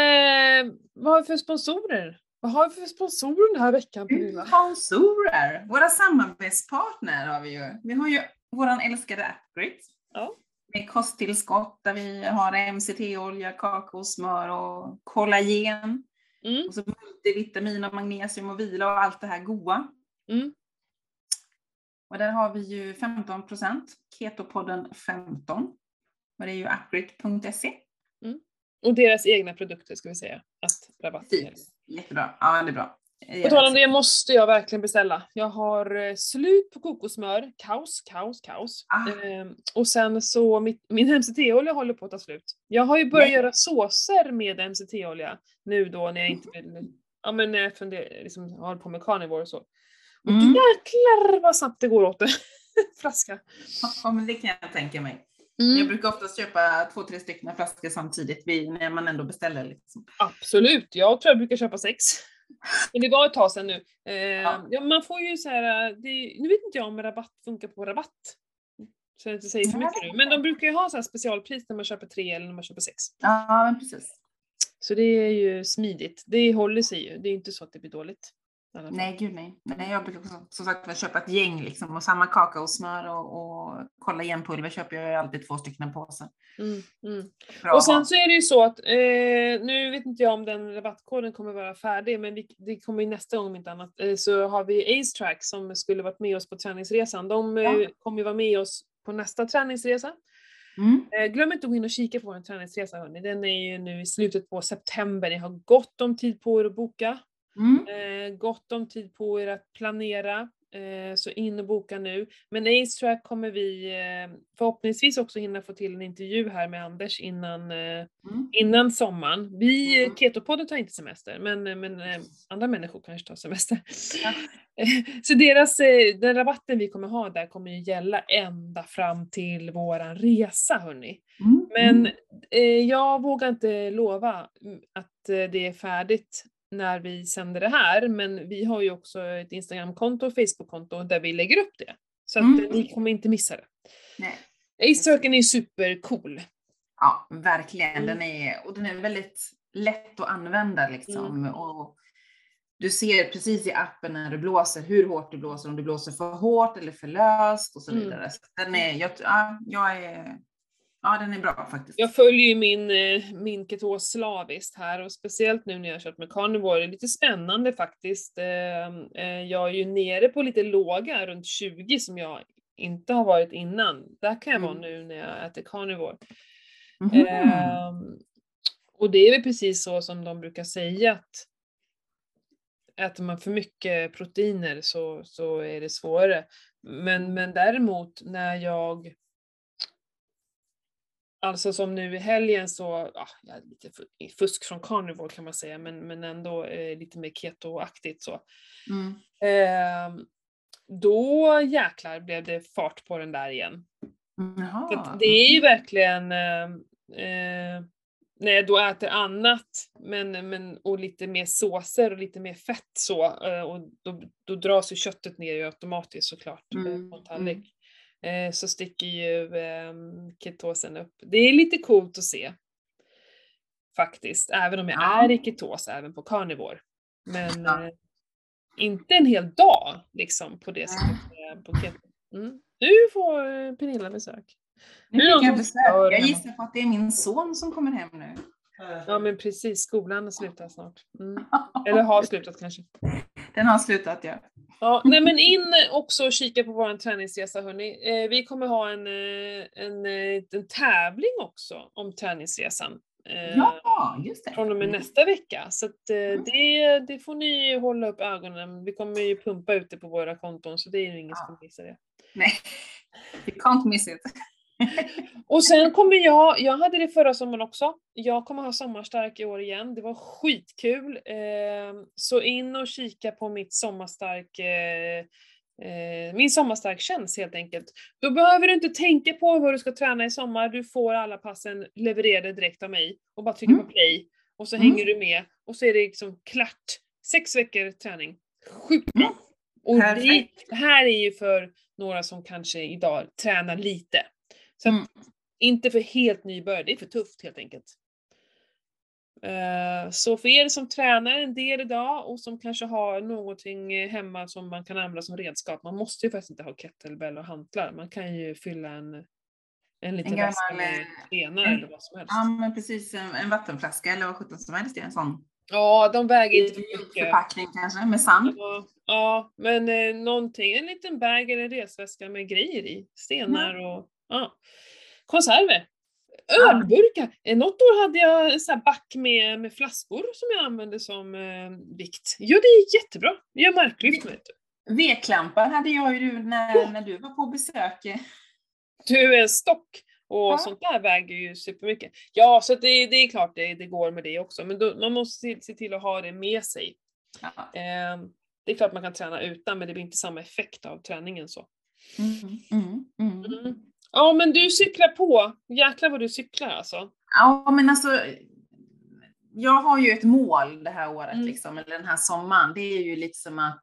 vad har vi för sponsorer? Vad har vi för sponsorer den här veckan Pernilla? Sponsorer, våra samarbetspartner har vi ju. Vi har ju våran älskade Upgrade. Ja. Med kosttillskott där vi har MCT-olja, kakaosmör och kollagen. Mm, Och så multivitamin och magnesium och vila och allt det här goa. mm, Och där har vi ju 15 Ketopodden 15. Och det är ju upgrade.se. och deras egna produkter ska vi säga att. Precis. Jättebra. Ja, det är bra. På tal om det måste jag verkligen beställa. Jag har eh, slut på kokosmör, kaos, kaos, kaos. Ah. Ehm, och sen så, mitt, min MCT-olja håller på att ta slut. Jag har ju börjat Nej. göra såser med MCT-olja nu då när jag inte vill, ja men när jag funderar, liksom har hållit på med carnivore och så. Och Mm. jäklar vad snabbt det går åt det. Flaska. Ja, men det kan jag tänka mig. Jag Mm. brukar oftast köpa två, tre stycken flaskor samtidigt när man ändå beställer. Liksom. Absolut, jag tror jag brukar köpa sex. Men det var ett tag sedan nu. Eh, Ja. ja. man får ju så här, det, nu vet inte jag om rabatt funkar på rabatt. Så jag inte säger för mycket nu. Men de brukar ju ha så här specialpris när man köper tre eller när man köper sex. Ja, men precis. Så det är ju smidigt. Det håller sig ju. Det är inte så att det blir dåligt. I. Nej, gud nej. nej jag brukar också, som sagt köpa ett gäng liksom, och samma kakaosmör och, och kollagenpulver köper jag alltid två stycken påsar. Mm, mm. Bra Och sen så är det ju så att, eh, nu vet inte jag om den rabattkoden kommer vara färdig, men vi, det kommer ju nästa gång om inte annat, eh, så har vi Ace Track som skulle varit med oss på träningsresan. De eh, Ja. kommer ju vara med oss på nästa träningsresa. Mm. Eh, glöm inte att gå in och kika på vår träningsresa hörni. Den är ju nu i slutet på september. Ni har gott om tid på er att boka. Mm. Eh, gott om tid på er att planera. eh, så in och boka nu. Men Ace Track kommer vi eh, förhoppningsvis också hinna få till en intervju här med Anders innan, eh, Mm. innan sommaren. Vi, Mm. Ketopodden tar inte semester, men, men eh, andra människor kanske tar semester. Ja. Så deras, eh, den rabatten vi kommer ha där kommer ju gälla ända fram till våran resa hörni. Mm. Men Mm. eh, jag vågar inte lova att eh, det är färdigt när vi sänder det här, men vi har ju också ett Instagramkonto och Facebookkonto där vi lägger upp det. Så att Mm. ni kommer inte missa det. Nej. Ace Circle är supercool. Ja, verkligen. Mm. Den är, och den är väldigt lätt att använda liksom. Mm. Och du ser precis i appen när du blåser hur hårt du blåser, om du blåser för hårt eller för löst och så Mm. vidare. Så den är, jag, ja, jag är, ja, den är bra faktiskt. Jag följer ju min, eh, min ketos slaviskt här och speciellt nu när jag kört med carnivore, det är lite spännande faktiskt. Eh, eh, Jag är ju nere på lite låga, runt 20 som jag inte har varit innan. Där kan jag vara Mm. nu när jag äter carnivore. Mhm. Ehm, och det är väl precis så som de brukar säga att äter man för mycket proteiner så, så är det svårare. Men, men däremot när jag Alltså som nu i helgen så, ja, lite fu- fusk från carnivore kan man säga, men, men ändå eh, lite mer keto-aktigt så. Mm. Ehm, då jäklar blev det fart på den där igen. Det är ju verkligen eh, eh, när jag då äter annat men, men, och lite mer såser och lite mer fett så eh, och då, då dras ju köttet ner ju automatiskt såklart eh, Mm, på en tallrik. Eh, så sticker ju eh, ketosen upp. Det är lite coolt att se. Faktiskt, även om jag Ja. är i ketos även på carnivore. Men Ja. eh, inte en hel dag liksom på det sättet på keto. Mm. Nu får eh, Pernilla besök. Nu fick jag besök. Jag gissar på att det är min son som kommer hem nu. Ja men precis, skolan slutar snart. Mm. Eller har slutat kanske. Den har slutat ja. Ja, nej men in också och kika på vår träningsresa hörni. Eh, vi kommer ha en, eh, en, eh, en tävling också om träningsresan. Eh, Ja, just det. Från och med Mm. nästa vecka. Så att, eh, Mm. det, det får ni hålla upp ögonen. Vi kommer ju pumpa ut det på våra konton så det är ju ingen Ja. som missar det. Nej, you can't miss it. Och sen kommer jag, jag hade det förra sommaren också, jag kommer ha sommarstark i år igen, det var skitkul. Eh, så in och kika på mitt sommarstark, eh, eh, min sommarstark känns helt enkelt. Då behöver du inte tänka på vad du ska träna i sommar, du får alla passen levererade direkt av mig och bara trycka Mm. på play och så Mm. hänger du med och så är det liksom klart. Sex veckor träning. Sjukt bra! Mm. Och det här är ju för några som kanske idag tränar lite. Mm. inte för helt nybörjare, det är för tufft helt enkelt. Eh, Så för er som tränar en del idag och som kanske har någonting hemma som man kan använda som redskap, man måste ju faktiskt inte ha kettlebell och hantlar, man kan ju fylla en, en liten gammal, väska med eh, stenar en- eller vad som helst. Ja, men precis. En, en vattenflaska eller vad sjutton som helst. En sån Ja, de väger inte för mycket. förpackning kanske med sand. Ja, ja, men eh, någonting, en liten bag eller en resväska med grejer i. Stenar och ja. konserver. Ja. Ölburkar. Eh, Något år hade jag här back med, med flaskor som jag använde som eh, vikt. Ja, det är jättebra. Jag gör marklyft med. V-klampar hade jag ju när, när du var på besök. Du är en stock och Ja. sånt där väger ju supermycket. Ja, så det, det är klart det, det går med det också, men då, man måste se, se till att ha det med sig. Ja. Eh, det är klart man kan träna utan, men det blir inte samma effekt av träningen så. Mm, mm, mm. Ja men du cyklar på, jäklar vad du cyklar alltså. Ja, men alltså. Jag har ju ett mål det här året, Mm. liksom, eller den här sommaren. Det är ju liksom att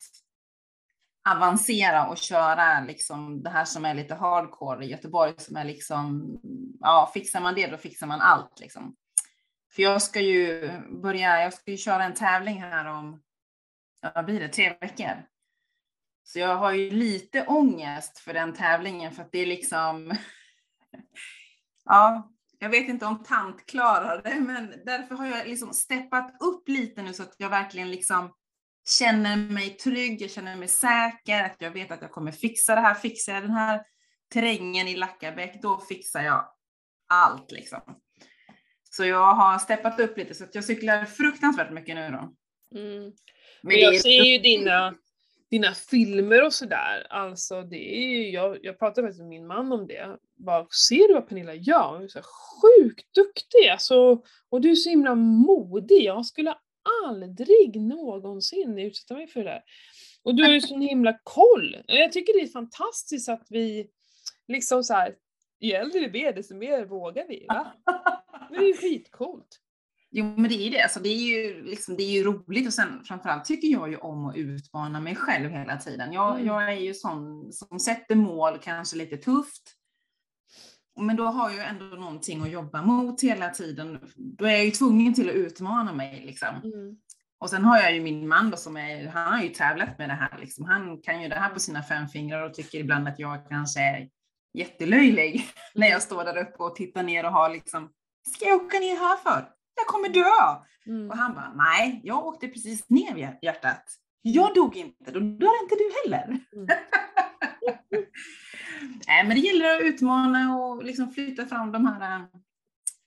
avancera och köra liksom det här som är lite hardcore i Göteborg som är liksom, ja, fixar man det då fixar man allt liksom. För jag ska ju börja, jag ska ju köra en tävling här om, ja, vad blir det, tre veckor. Så jag har ju lite ångest för den tävlingen för att det är liksom, ja, jag vet inte om tant klarar det, men därför har jag liksom steppat upp lite nu så att jag verkligen liksom känner mig trygg, jag känner mig säker, att jag vet att jag kommer fixa det här. Fixar jag den här terrängen i Lackabäck, då fixar jag allt liksom. Så jag har steppat upp lite så att jag cyklar fruktansvärt mycket nu då. Mm. Men jag ser ju dina, dina filmer och sådär, alltså det är ju, jag, jag pratade faktiskt med min man om det. Bara, ser du vad Pernilla gör? Hon är så sjukt duktig alltså, och du är så himla modig. Jag skulle aldrig någonsin utsätta mig för det där. Och du har ju sån himla koll. Jag tycker det är fantastiskt att vi liksom så här, ju äldre vi blir desto mer vågar vi. Va? Men det är ju skitcoolt. Jo men det är ju det, alltså, det, är ju, liksom, det är ju roligt och sen framförallt tycker jag ju om att utmana mig själv hela tiden. Jag, Mm. jag är ju sån som sätter mål, kanske lite tufft. Men då har jag ju ändå någonting att jobba mot hela tiden. Då är jag ju tvungen till att utmana mig liksom. Mm. Och sen har jag ju min man då som är, han har ju tävlat med det här liksom. Han kan ju det här på sina fem fingrar och tycker ibland att jag kanske är jättelöjlig när jag står där uppe och tittar ner och har liksom, ska jag åka ner här för? Jag kommer dö! Mm. Och han bara, nej, jag åkte precis ner i hjärtat. Jag dog inte, då dör inte du heller. Mm. nej, men det gäller att utmana och liksom flytta fram de här,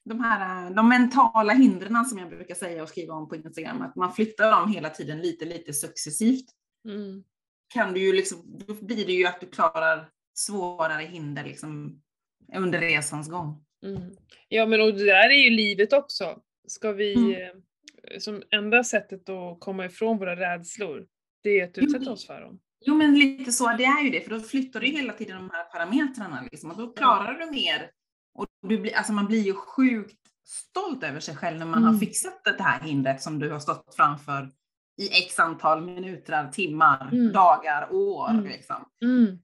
de här de mentala hindren som jag brukar säga och skriva om på Instagram. Att man flyttar dem hela tiden lite, lite successivt. Mm. Kan du ju liksom, då blir det ju att du klarar svårare hinder liksom under resans gång. Mm. Ja men och det där är ju livet också. Ska vi, Mm. eh, som enda sättet att komma ifrån våra rädslor, det är att utsätta oss för dem. Jo men lite så, det är ju det, för då flyttar du hela tiden de här parametrarna. Liksom, och då klarar du mer. Och du blir, alltså man blir ju sjukt stolt över sig själv när man Mm. har fixat det här hindret som du har stått framför i x antal minuter, timmar, Mm. dagar, år. Mm. Liksom. Mm.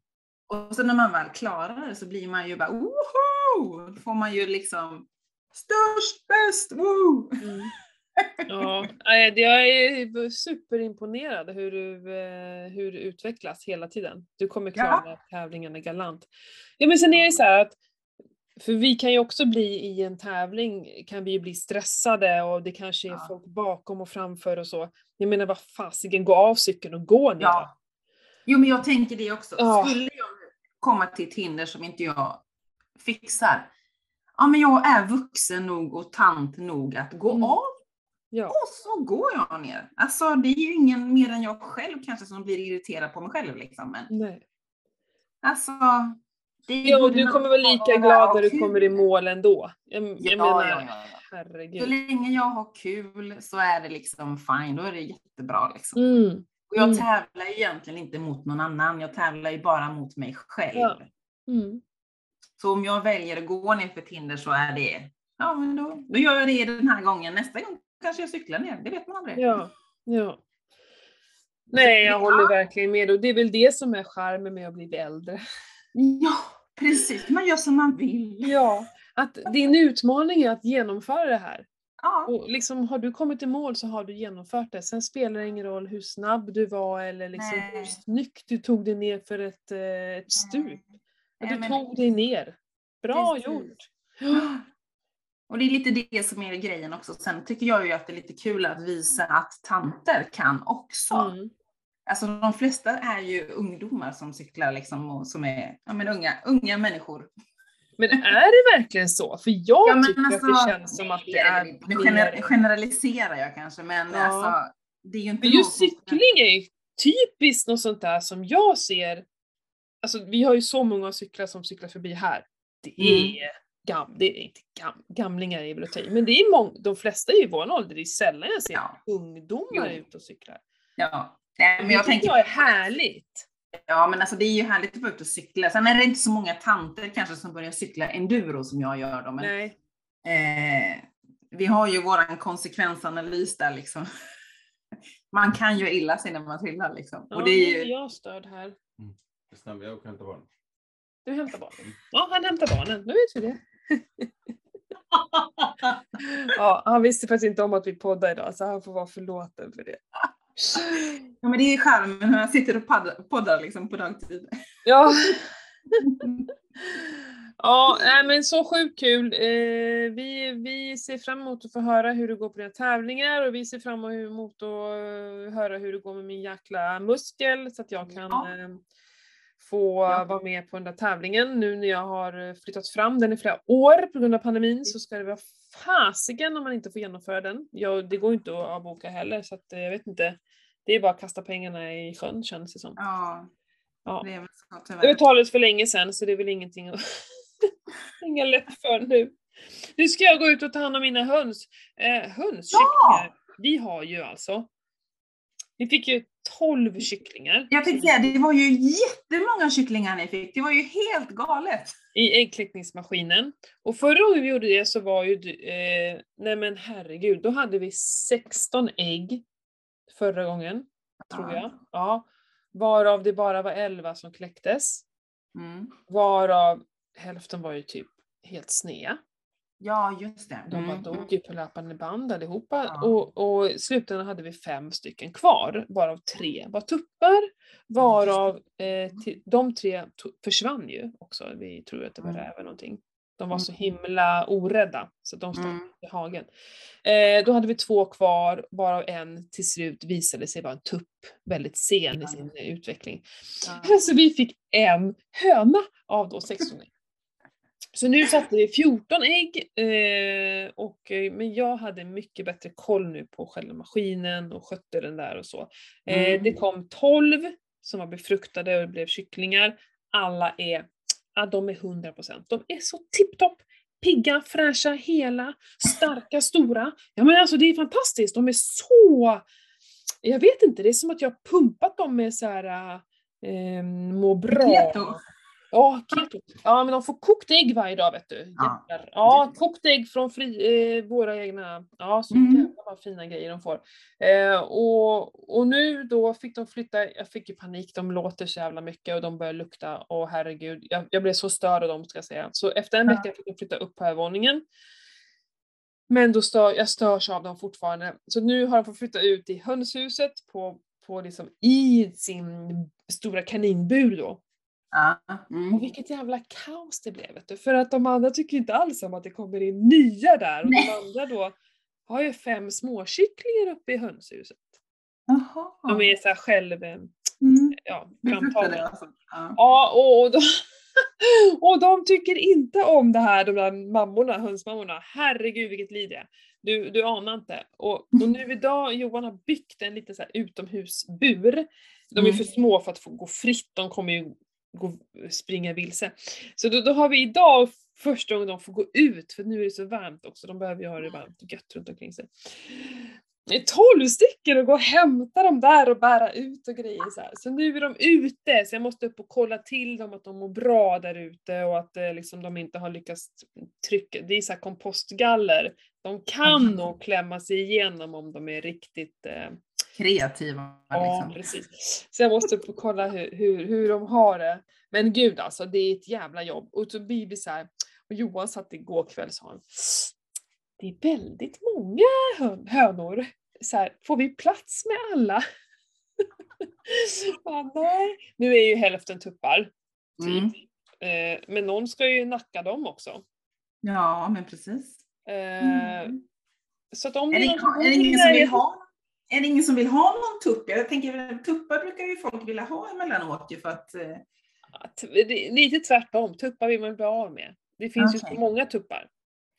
Och sen när man väl klarar det så blir man ju bara woho! Då får man ju liksom störst, bäst, woo! Mm. Ja, jag är superimponerad hur du, eh, hur du utvecklas hela tiden. Du kommer klara tävlingarna galant. Ja men sen är det så att, för vi kan ju också bli i en tävling, kan vi ju bli stressade och det kanske är Ja. folk bakom och framför och så. Jag menar vad fasiken, gå av cykeln och gå ner. Ja. Jo men jag tänker det också. Ja. Skulle jag komma till ett hinder som inte jag fixar, ja men jag är vuxen nog och tant nog att gå Mm. av Ja. och så går jag ner. Alltså det är ju ingen mer än jag själv kanske som blir irriterad på mig själv liksom. Men Nej. alltså. Både du kommer vara lika glad när du kommer i mål ändå. Jag, jag Ja, menar, ja, ja, ja. Så herregud. länge jag har kul så är det liksom fine, då är det jättebra liksom. Mm. Och jag Mm. tävlar egentligen inte mot någon annan, jag tävlar ju bara mot mig själv. Ja. Mm. Så om jag väljer att gå ner för ett hinder så är det, ja men då, då gör jag det den här gången. Nästa gång kanske jag cyklar ner, det vet man aldrig. Ja, ja. Nej, jag håller verkligen med. Och det är väl det som är charmen med att bli äldre. Ja, precis. Man gör som man vill. Ja, att din utmaning är att genomföra det här. Ja, Och liksom, har du kommit i mål så har du genomfört det. Sen spelar det ingen roll hur snabb du var eller liksom hur snyggt du tog dig ner för ett, eh, ett stup. Nej, du men- tog dig ner. Bra Precis. gjort! Och det är lite det som är grejen också. Sen tycker jag ju att det är lite kul att visa att tanter kan också. Mm. Alltså de flesta är ju ungdomar som cyklar liksom och som är ja, men unga, unga människor. Men är det verkligen så? För jag Ja, tycker alltså, att det känns som att det är. Nu gener- generaliserar jag kanske, men Ja. alltså det är ju inte Men just cykling är ju typiskt något sånt där som jag ser. Alltså vi har ju så många cyklar som cyklar förbi här. Det Mm. är, gam, det är inte gam, gamlingar väl att i, men det är många, de flesta är i vår ålder. Det är sällan jag ser Ja. ungdomar Jo. ute och cyklar. Ja. Nej, men det jag tycker tänker jag är härligt. Ja, men alltså det är ju härligt att vara ute och cykla. Sen är det inte så många tanter kanske som börjar cykla enduro som jag gör då. Men, Nej. eh, vi har ju våran konsekvensanalys där liksom. Man kan ju illa sig när man trillar liksom. Ja, Och det är ju, jag störd här. Snälla, jag åker och hämtar barn. Du hämtar barnen. Ja, han hämtar barnen. Nu vet vi det. Ja, han visste faktiskt inte om att vi poddar idag så han får vara förlåten för det. ja, men det är ju charmen när man sitter och paddar, poddar liksom på dagtid. Ja. Ja, nej, men så sjukt kul. Eh, vi, vi ser fram emot att få höra hur det går på dina tävlingar och vi ser fram emot att höra hur det går med min jäkla muskel så att jag kan Ja. eh, få Ja. vara med på den där tävlingen. Nu när jag har eh, flyttat fram den i flera år på grund av pandemin så ska det vara fasiken om man inte får genomföra den. Ja, det går inte att avboka heller så att eh, jag vet inte. Det är bara att kasta pengarna i sjön känns det som. Ja, Ja. det är väl så Det tyvärr. betalades för länge sedan så det är väl ingenting att Inga lätt för nu. Nu ska jag gå ut och ta hand om mina höns. Eh, hönskycklingar. Vi har ju alltså, vi fick ju 12 kycklingar Jag tänkte säga, det var ju jättemånga kycklingar ni fick. Det var ju helt galet. i äggkläckningsmaskinen. Och förra gången vi gjorde det så var ju, eh, nej men herregud, då hade vi 16 ägg förra gången, tror Ja. jag. Ja. Varav det bara var 11 som kläcktes. Mm. Varav hälften var ju typ helt snea. Ja, just det. De Mm. dog ju på löpande band allihopa. Ja. Och, och i slutändan hade vi fem stycken kvar, varav tre var tuppar. Varav eh, ti- de tre försvann ju också. Vi tror att det var Mm. räv någonting. De var så Mm. himla orädda så de stack Mm. i hagen. Eh, då hade vi två kvar, varav en till slut visade sig vara en tupp, väldigt sen i sin utveckling. Ja. Så vi fick en höna av då 16 ägg. Så nu satte vi 14 ägg, eh, och, eh, men jag hade mycket bättre koll nu på själva maskinen och skötte den där och så. Eh, Mm. Det kom 12 som var befruktade och blev kycklingar. Alla är, ja, de är 100%. De är så tipptopp! Pigga, fräscha, hela, starka, stora. Ja men alltså det är fantastiskt, de är så... Jag vet inte, det är som att jag pumpat dem med så här eh, må bra. Keto. Ja, keto. Ja, men de får kokt ägg varje dag vet du. Ja. Ja, kokt ägg från fri, eh, våra egna. Ja, så Mm. jävla fina grejer de får. Eh, och, och nu då fick de flytta, jag fick ju panik, de låter så jävla mycket och de börjar lukta. Åh herregud, jag, jag blev så störd av dem ska jag säga. Så efter en Ja. vecka fick de flytta upp på övervåningen. Men då stör, jag störs av dem fortfarande. Så nu har de fått flytta ut i hönshuset på, på liksom i sin stora kaninbur då. Ja. Mm. Och vilket jävla kaos det blev vet du. För att de andra tycker inte alls om att det kommer in nya där. Och de andra då har ju fem småkycklingar uppe i hönshuset. Jaha. De är så här själv, eh, Mm. ja, framtagna. alltså. Ja. Ja, och, och, de, och de tycker inte om det här, de där mammorna, hönsmammorna. Herregud vilket liv det är. Du, du anar inte. Och, och nu idag, Johan har byggt en liten så utomhusbur. De är Mm. för små för att få gå fritt, de kommer ju gå, springa vilse. Så då, då har vi idag första gången de får gå ut, för nu är det så varmt också, de behöver ju ha det varmt och gött runt omkring sig. Det är tolv stycken och gå och hämta dem där och bära ut och grejer så här. Så nu är de ute, så jag måste upp och kolla till dem att de mår bra där ute och att eh, liksom, de inte har lyckats trycka, det är så kompostgaller. De kan Mhm. nog klämma sig igenom om de är riktigt eh, Kreativa Ja, liksom. precis. Så jag måste kolla hur, hur, hur de har det. Men gud alltså, det är ett jävla jobb. Och så blir vi så här, och Johan satt igår kväll och sa han, det är väldigt många hön, hönor. Så här, får vi plats med alla? Bara, Nej. Nu är ju hälften tuppar. Mm. Eh, men någon ska ju nacka dem också. Ja, men precis. Eh, Mm. Så att om Är det, någon är det ingen som vill ha är det ingen som vill ha någon tupp? Jag tänker tuppar brukar ju folk vilja ha emellanåt ju för att eh, lite tvärtom, tuppar vill man bli av med. Det finns ju Okej. så många tuppar.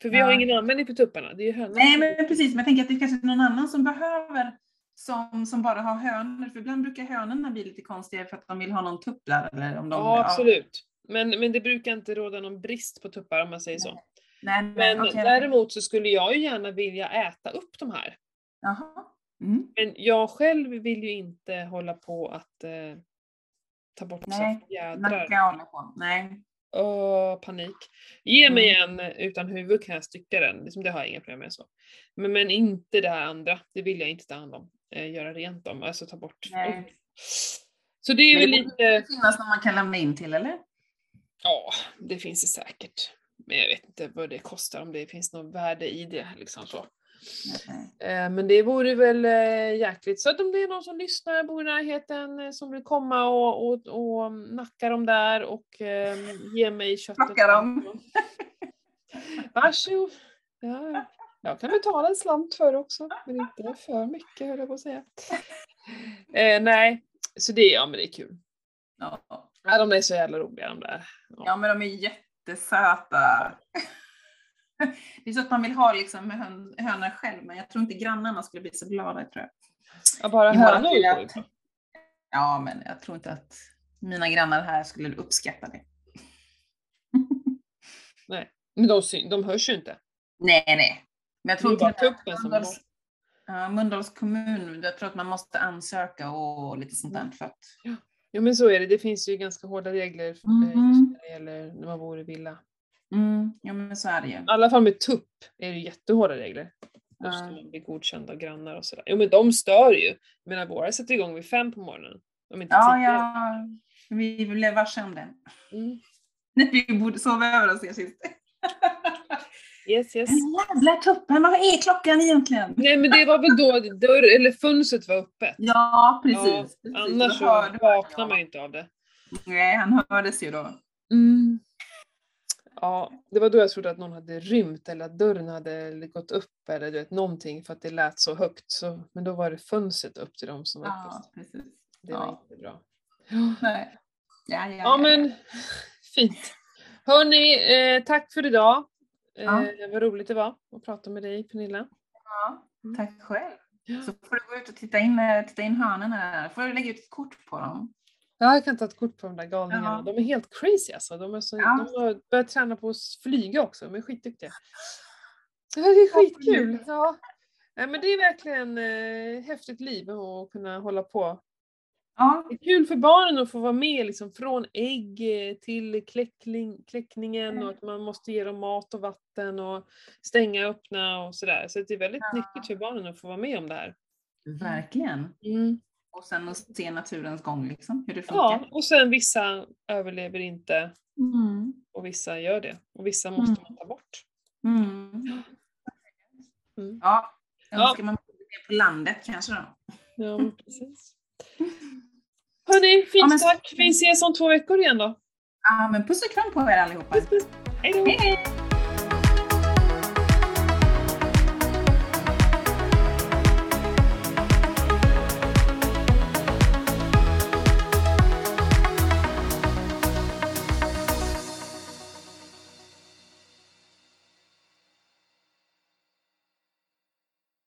För vi Ja. har ingen användning för tupparna, det är ju hönorna. Nej, men precis. Men jag tänker att det är kanske är någon annan som behöver som, som bara har hönor. För ibland brukar hönorna bli lite konstiga för att de vill ha någon tupp där. Eller om de, Ja, absolut. Men, men det brukar inte råda någon brist på tuppar om man säger så. Nej, nej, Men okej. däremot så skulle jag ju gärna vilja äta upp de här. Jaha. Mm. Men jag själv vill ju inte hålla på att eh, ta bort Nej, så jädrar. Nacka håller på. Nej. Åh, panik. Ge mig Mm. en utan huvud kan jag stycka den, liksom, det har jag inga problem med. så. Men, men inte det här andra, det vill jag inte ta hand om. Eh, göra rent dem, alltså ta bort. Nej. Så det är Men det lite, finnas någon man kan lämna in till, eller? ja, det finns det säkert. Men jag vet inte vad det kostar, om det finns något värde i det. Liksom så. Eh, Men det vore väl eh, jäkligt. Så att om det är någon som lyssnar, bor i närheten, eh, som vill komma och, och, och nacka dem där och eh, ge mig köttet. Plocka dem. Varsågod. Ja, jag kan betala en slant för det också, men inte för mycket höll jag på att säga. Eh, nej, så det, ja men det är kul. Ja. Ja, de är så jävla roliga de där. Ja. ja, men de är jättesöta. Det är så att man vill ha liksom hön, hönor själv, men jag tror inte grannarna skulle bli så glada. Tror jag. Ja, bara hönor att-. Ja, men jag tror inte att mina grannar här skulle uppskatta det. Men de, de hörs ju inte. Nej, nej. Men jag Det är tror ju bara tuppen som Mölndals, ja, Mölndals kommun, jag tror att man måste ansöka och lite sånt Mm. där för att Ja men så är det, det finns ju ganska hårda regler eh, just när det gäller när man bor i villa. Mm, ja men så är det ju. I alla fall med tupp är det jättehårda regler. Då ska man bli godkänd av grannar och sådär. Jo men de stör ju. Jag menar våra sätter igång vid fem på morgonen. Är inte Ja, tidigare. ja, vi blev varse om det. Mm. När vi borde sova över hos er sist. Yes yes. Den jävla tuppen, vad är klockan egentligen? Nej men det var väl då dörr, eller fönstret var öppet. Ja, precis. Ja, annars så vaknar man ju inte av det. Nej, han hördes ju då. Mm. Ja, det var då jag trodde att någon hade rymt eller att dörren hade gått upp eller du vet, någonting för att det lät så högt. Så, men då var det fönstret upp till dem som var Ja, precis. Det var ja. inte bra. Nej. Ja, ja, Ja men fint. Hörni, eh, tack för idag. Eh, Ja. Vad roligt det var att prata med dig Pernilla. Ja, tack själv. Ja. Så får du gå ut och titta in, eh, titta in hörnorna där. får du lägga ut ett kort på dem. Ja, jag kan ta ett kort på de där galningarna. Ja. De är helt crazy alltså. De, är så, Ja. de har börjat träna på att flyga också. De är skitduktiga. Det är skitkul. Ja. Nej, men det är verkligen eh, häftigt liv att kunna hålla på. Ja, Det är kul för barnen att få vara med liksom, från ägg eh, till kläckling, kläckningen och att man måste ge dem mat och vatten och stänga och öppna och sådär. Så det är väldigt Ja. nyttigt för barnen att få vara med om det här. verkligen. Mm. Och sen att se naturens gång, liksom, hur det funkar. Ja, och sen vissa överlever inte Mm. och vissa gör det. Och vissa måste Mm. man ta bort. Mm. Mm. Ja, Ja. önskar man bodde mer på landet kanske då. Ja, precis. Hörni, fint Ja, men- tack. Vi ses om två veckor igen då. Ja, men puss och kram på er allihopa. Puss puss. Hej då. Hej!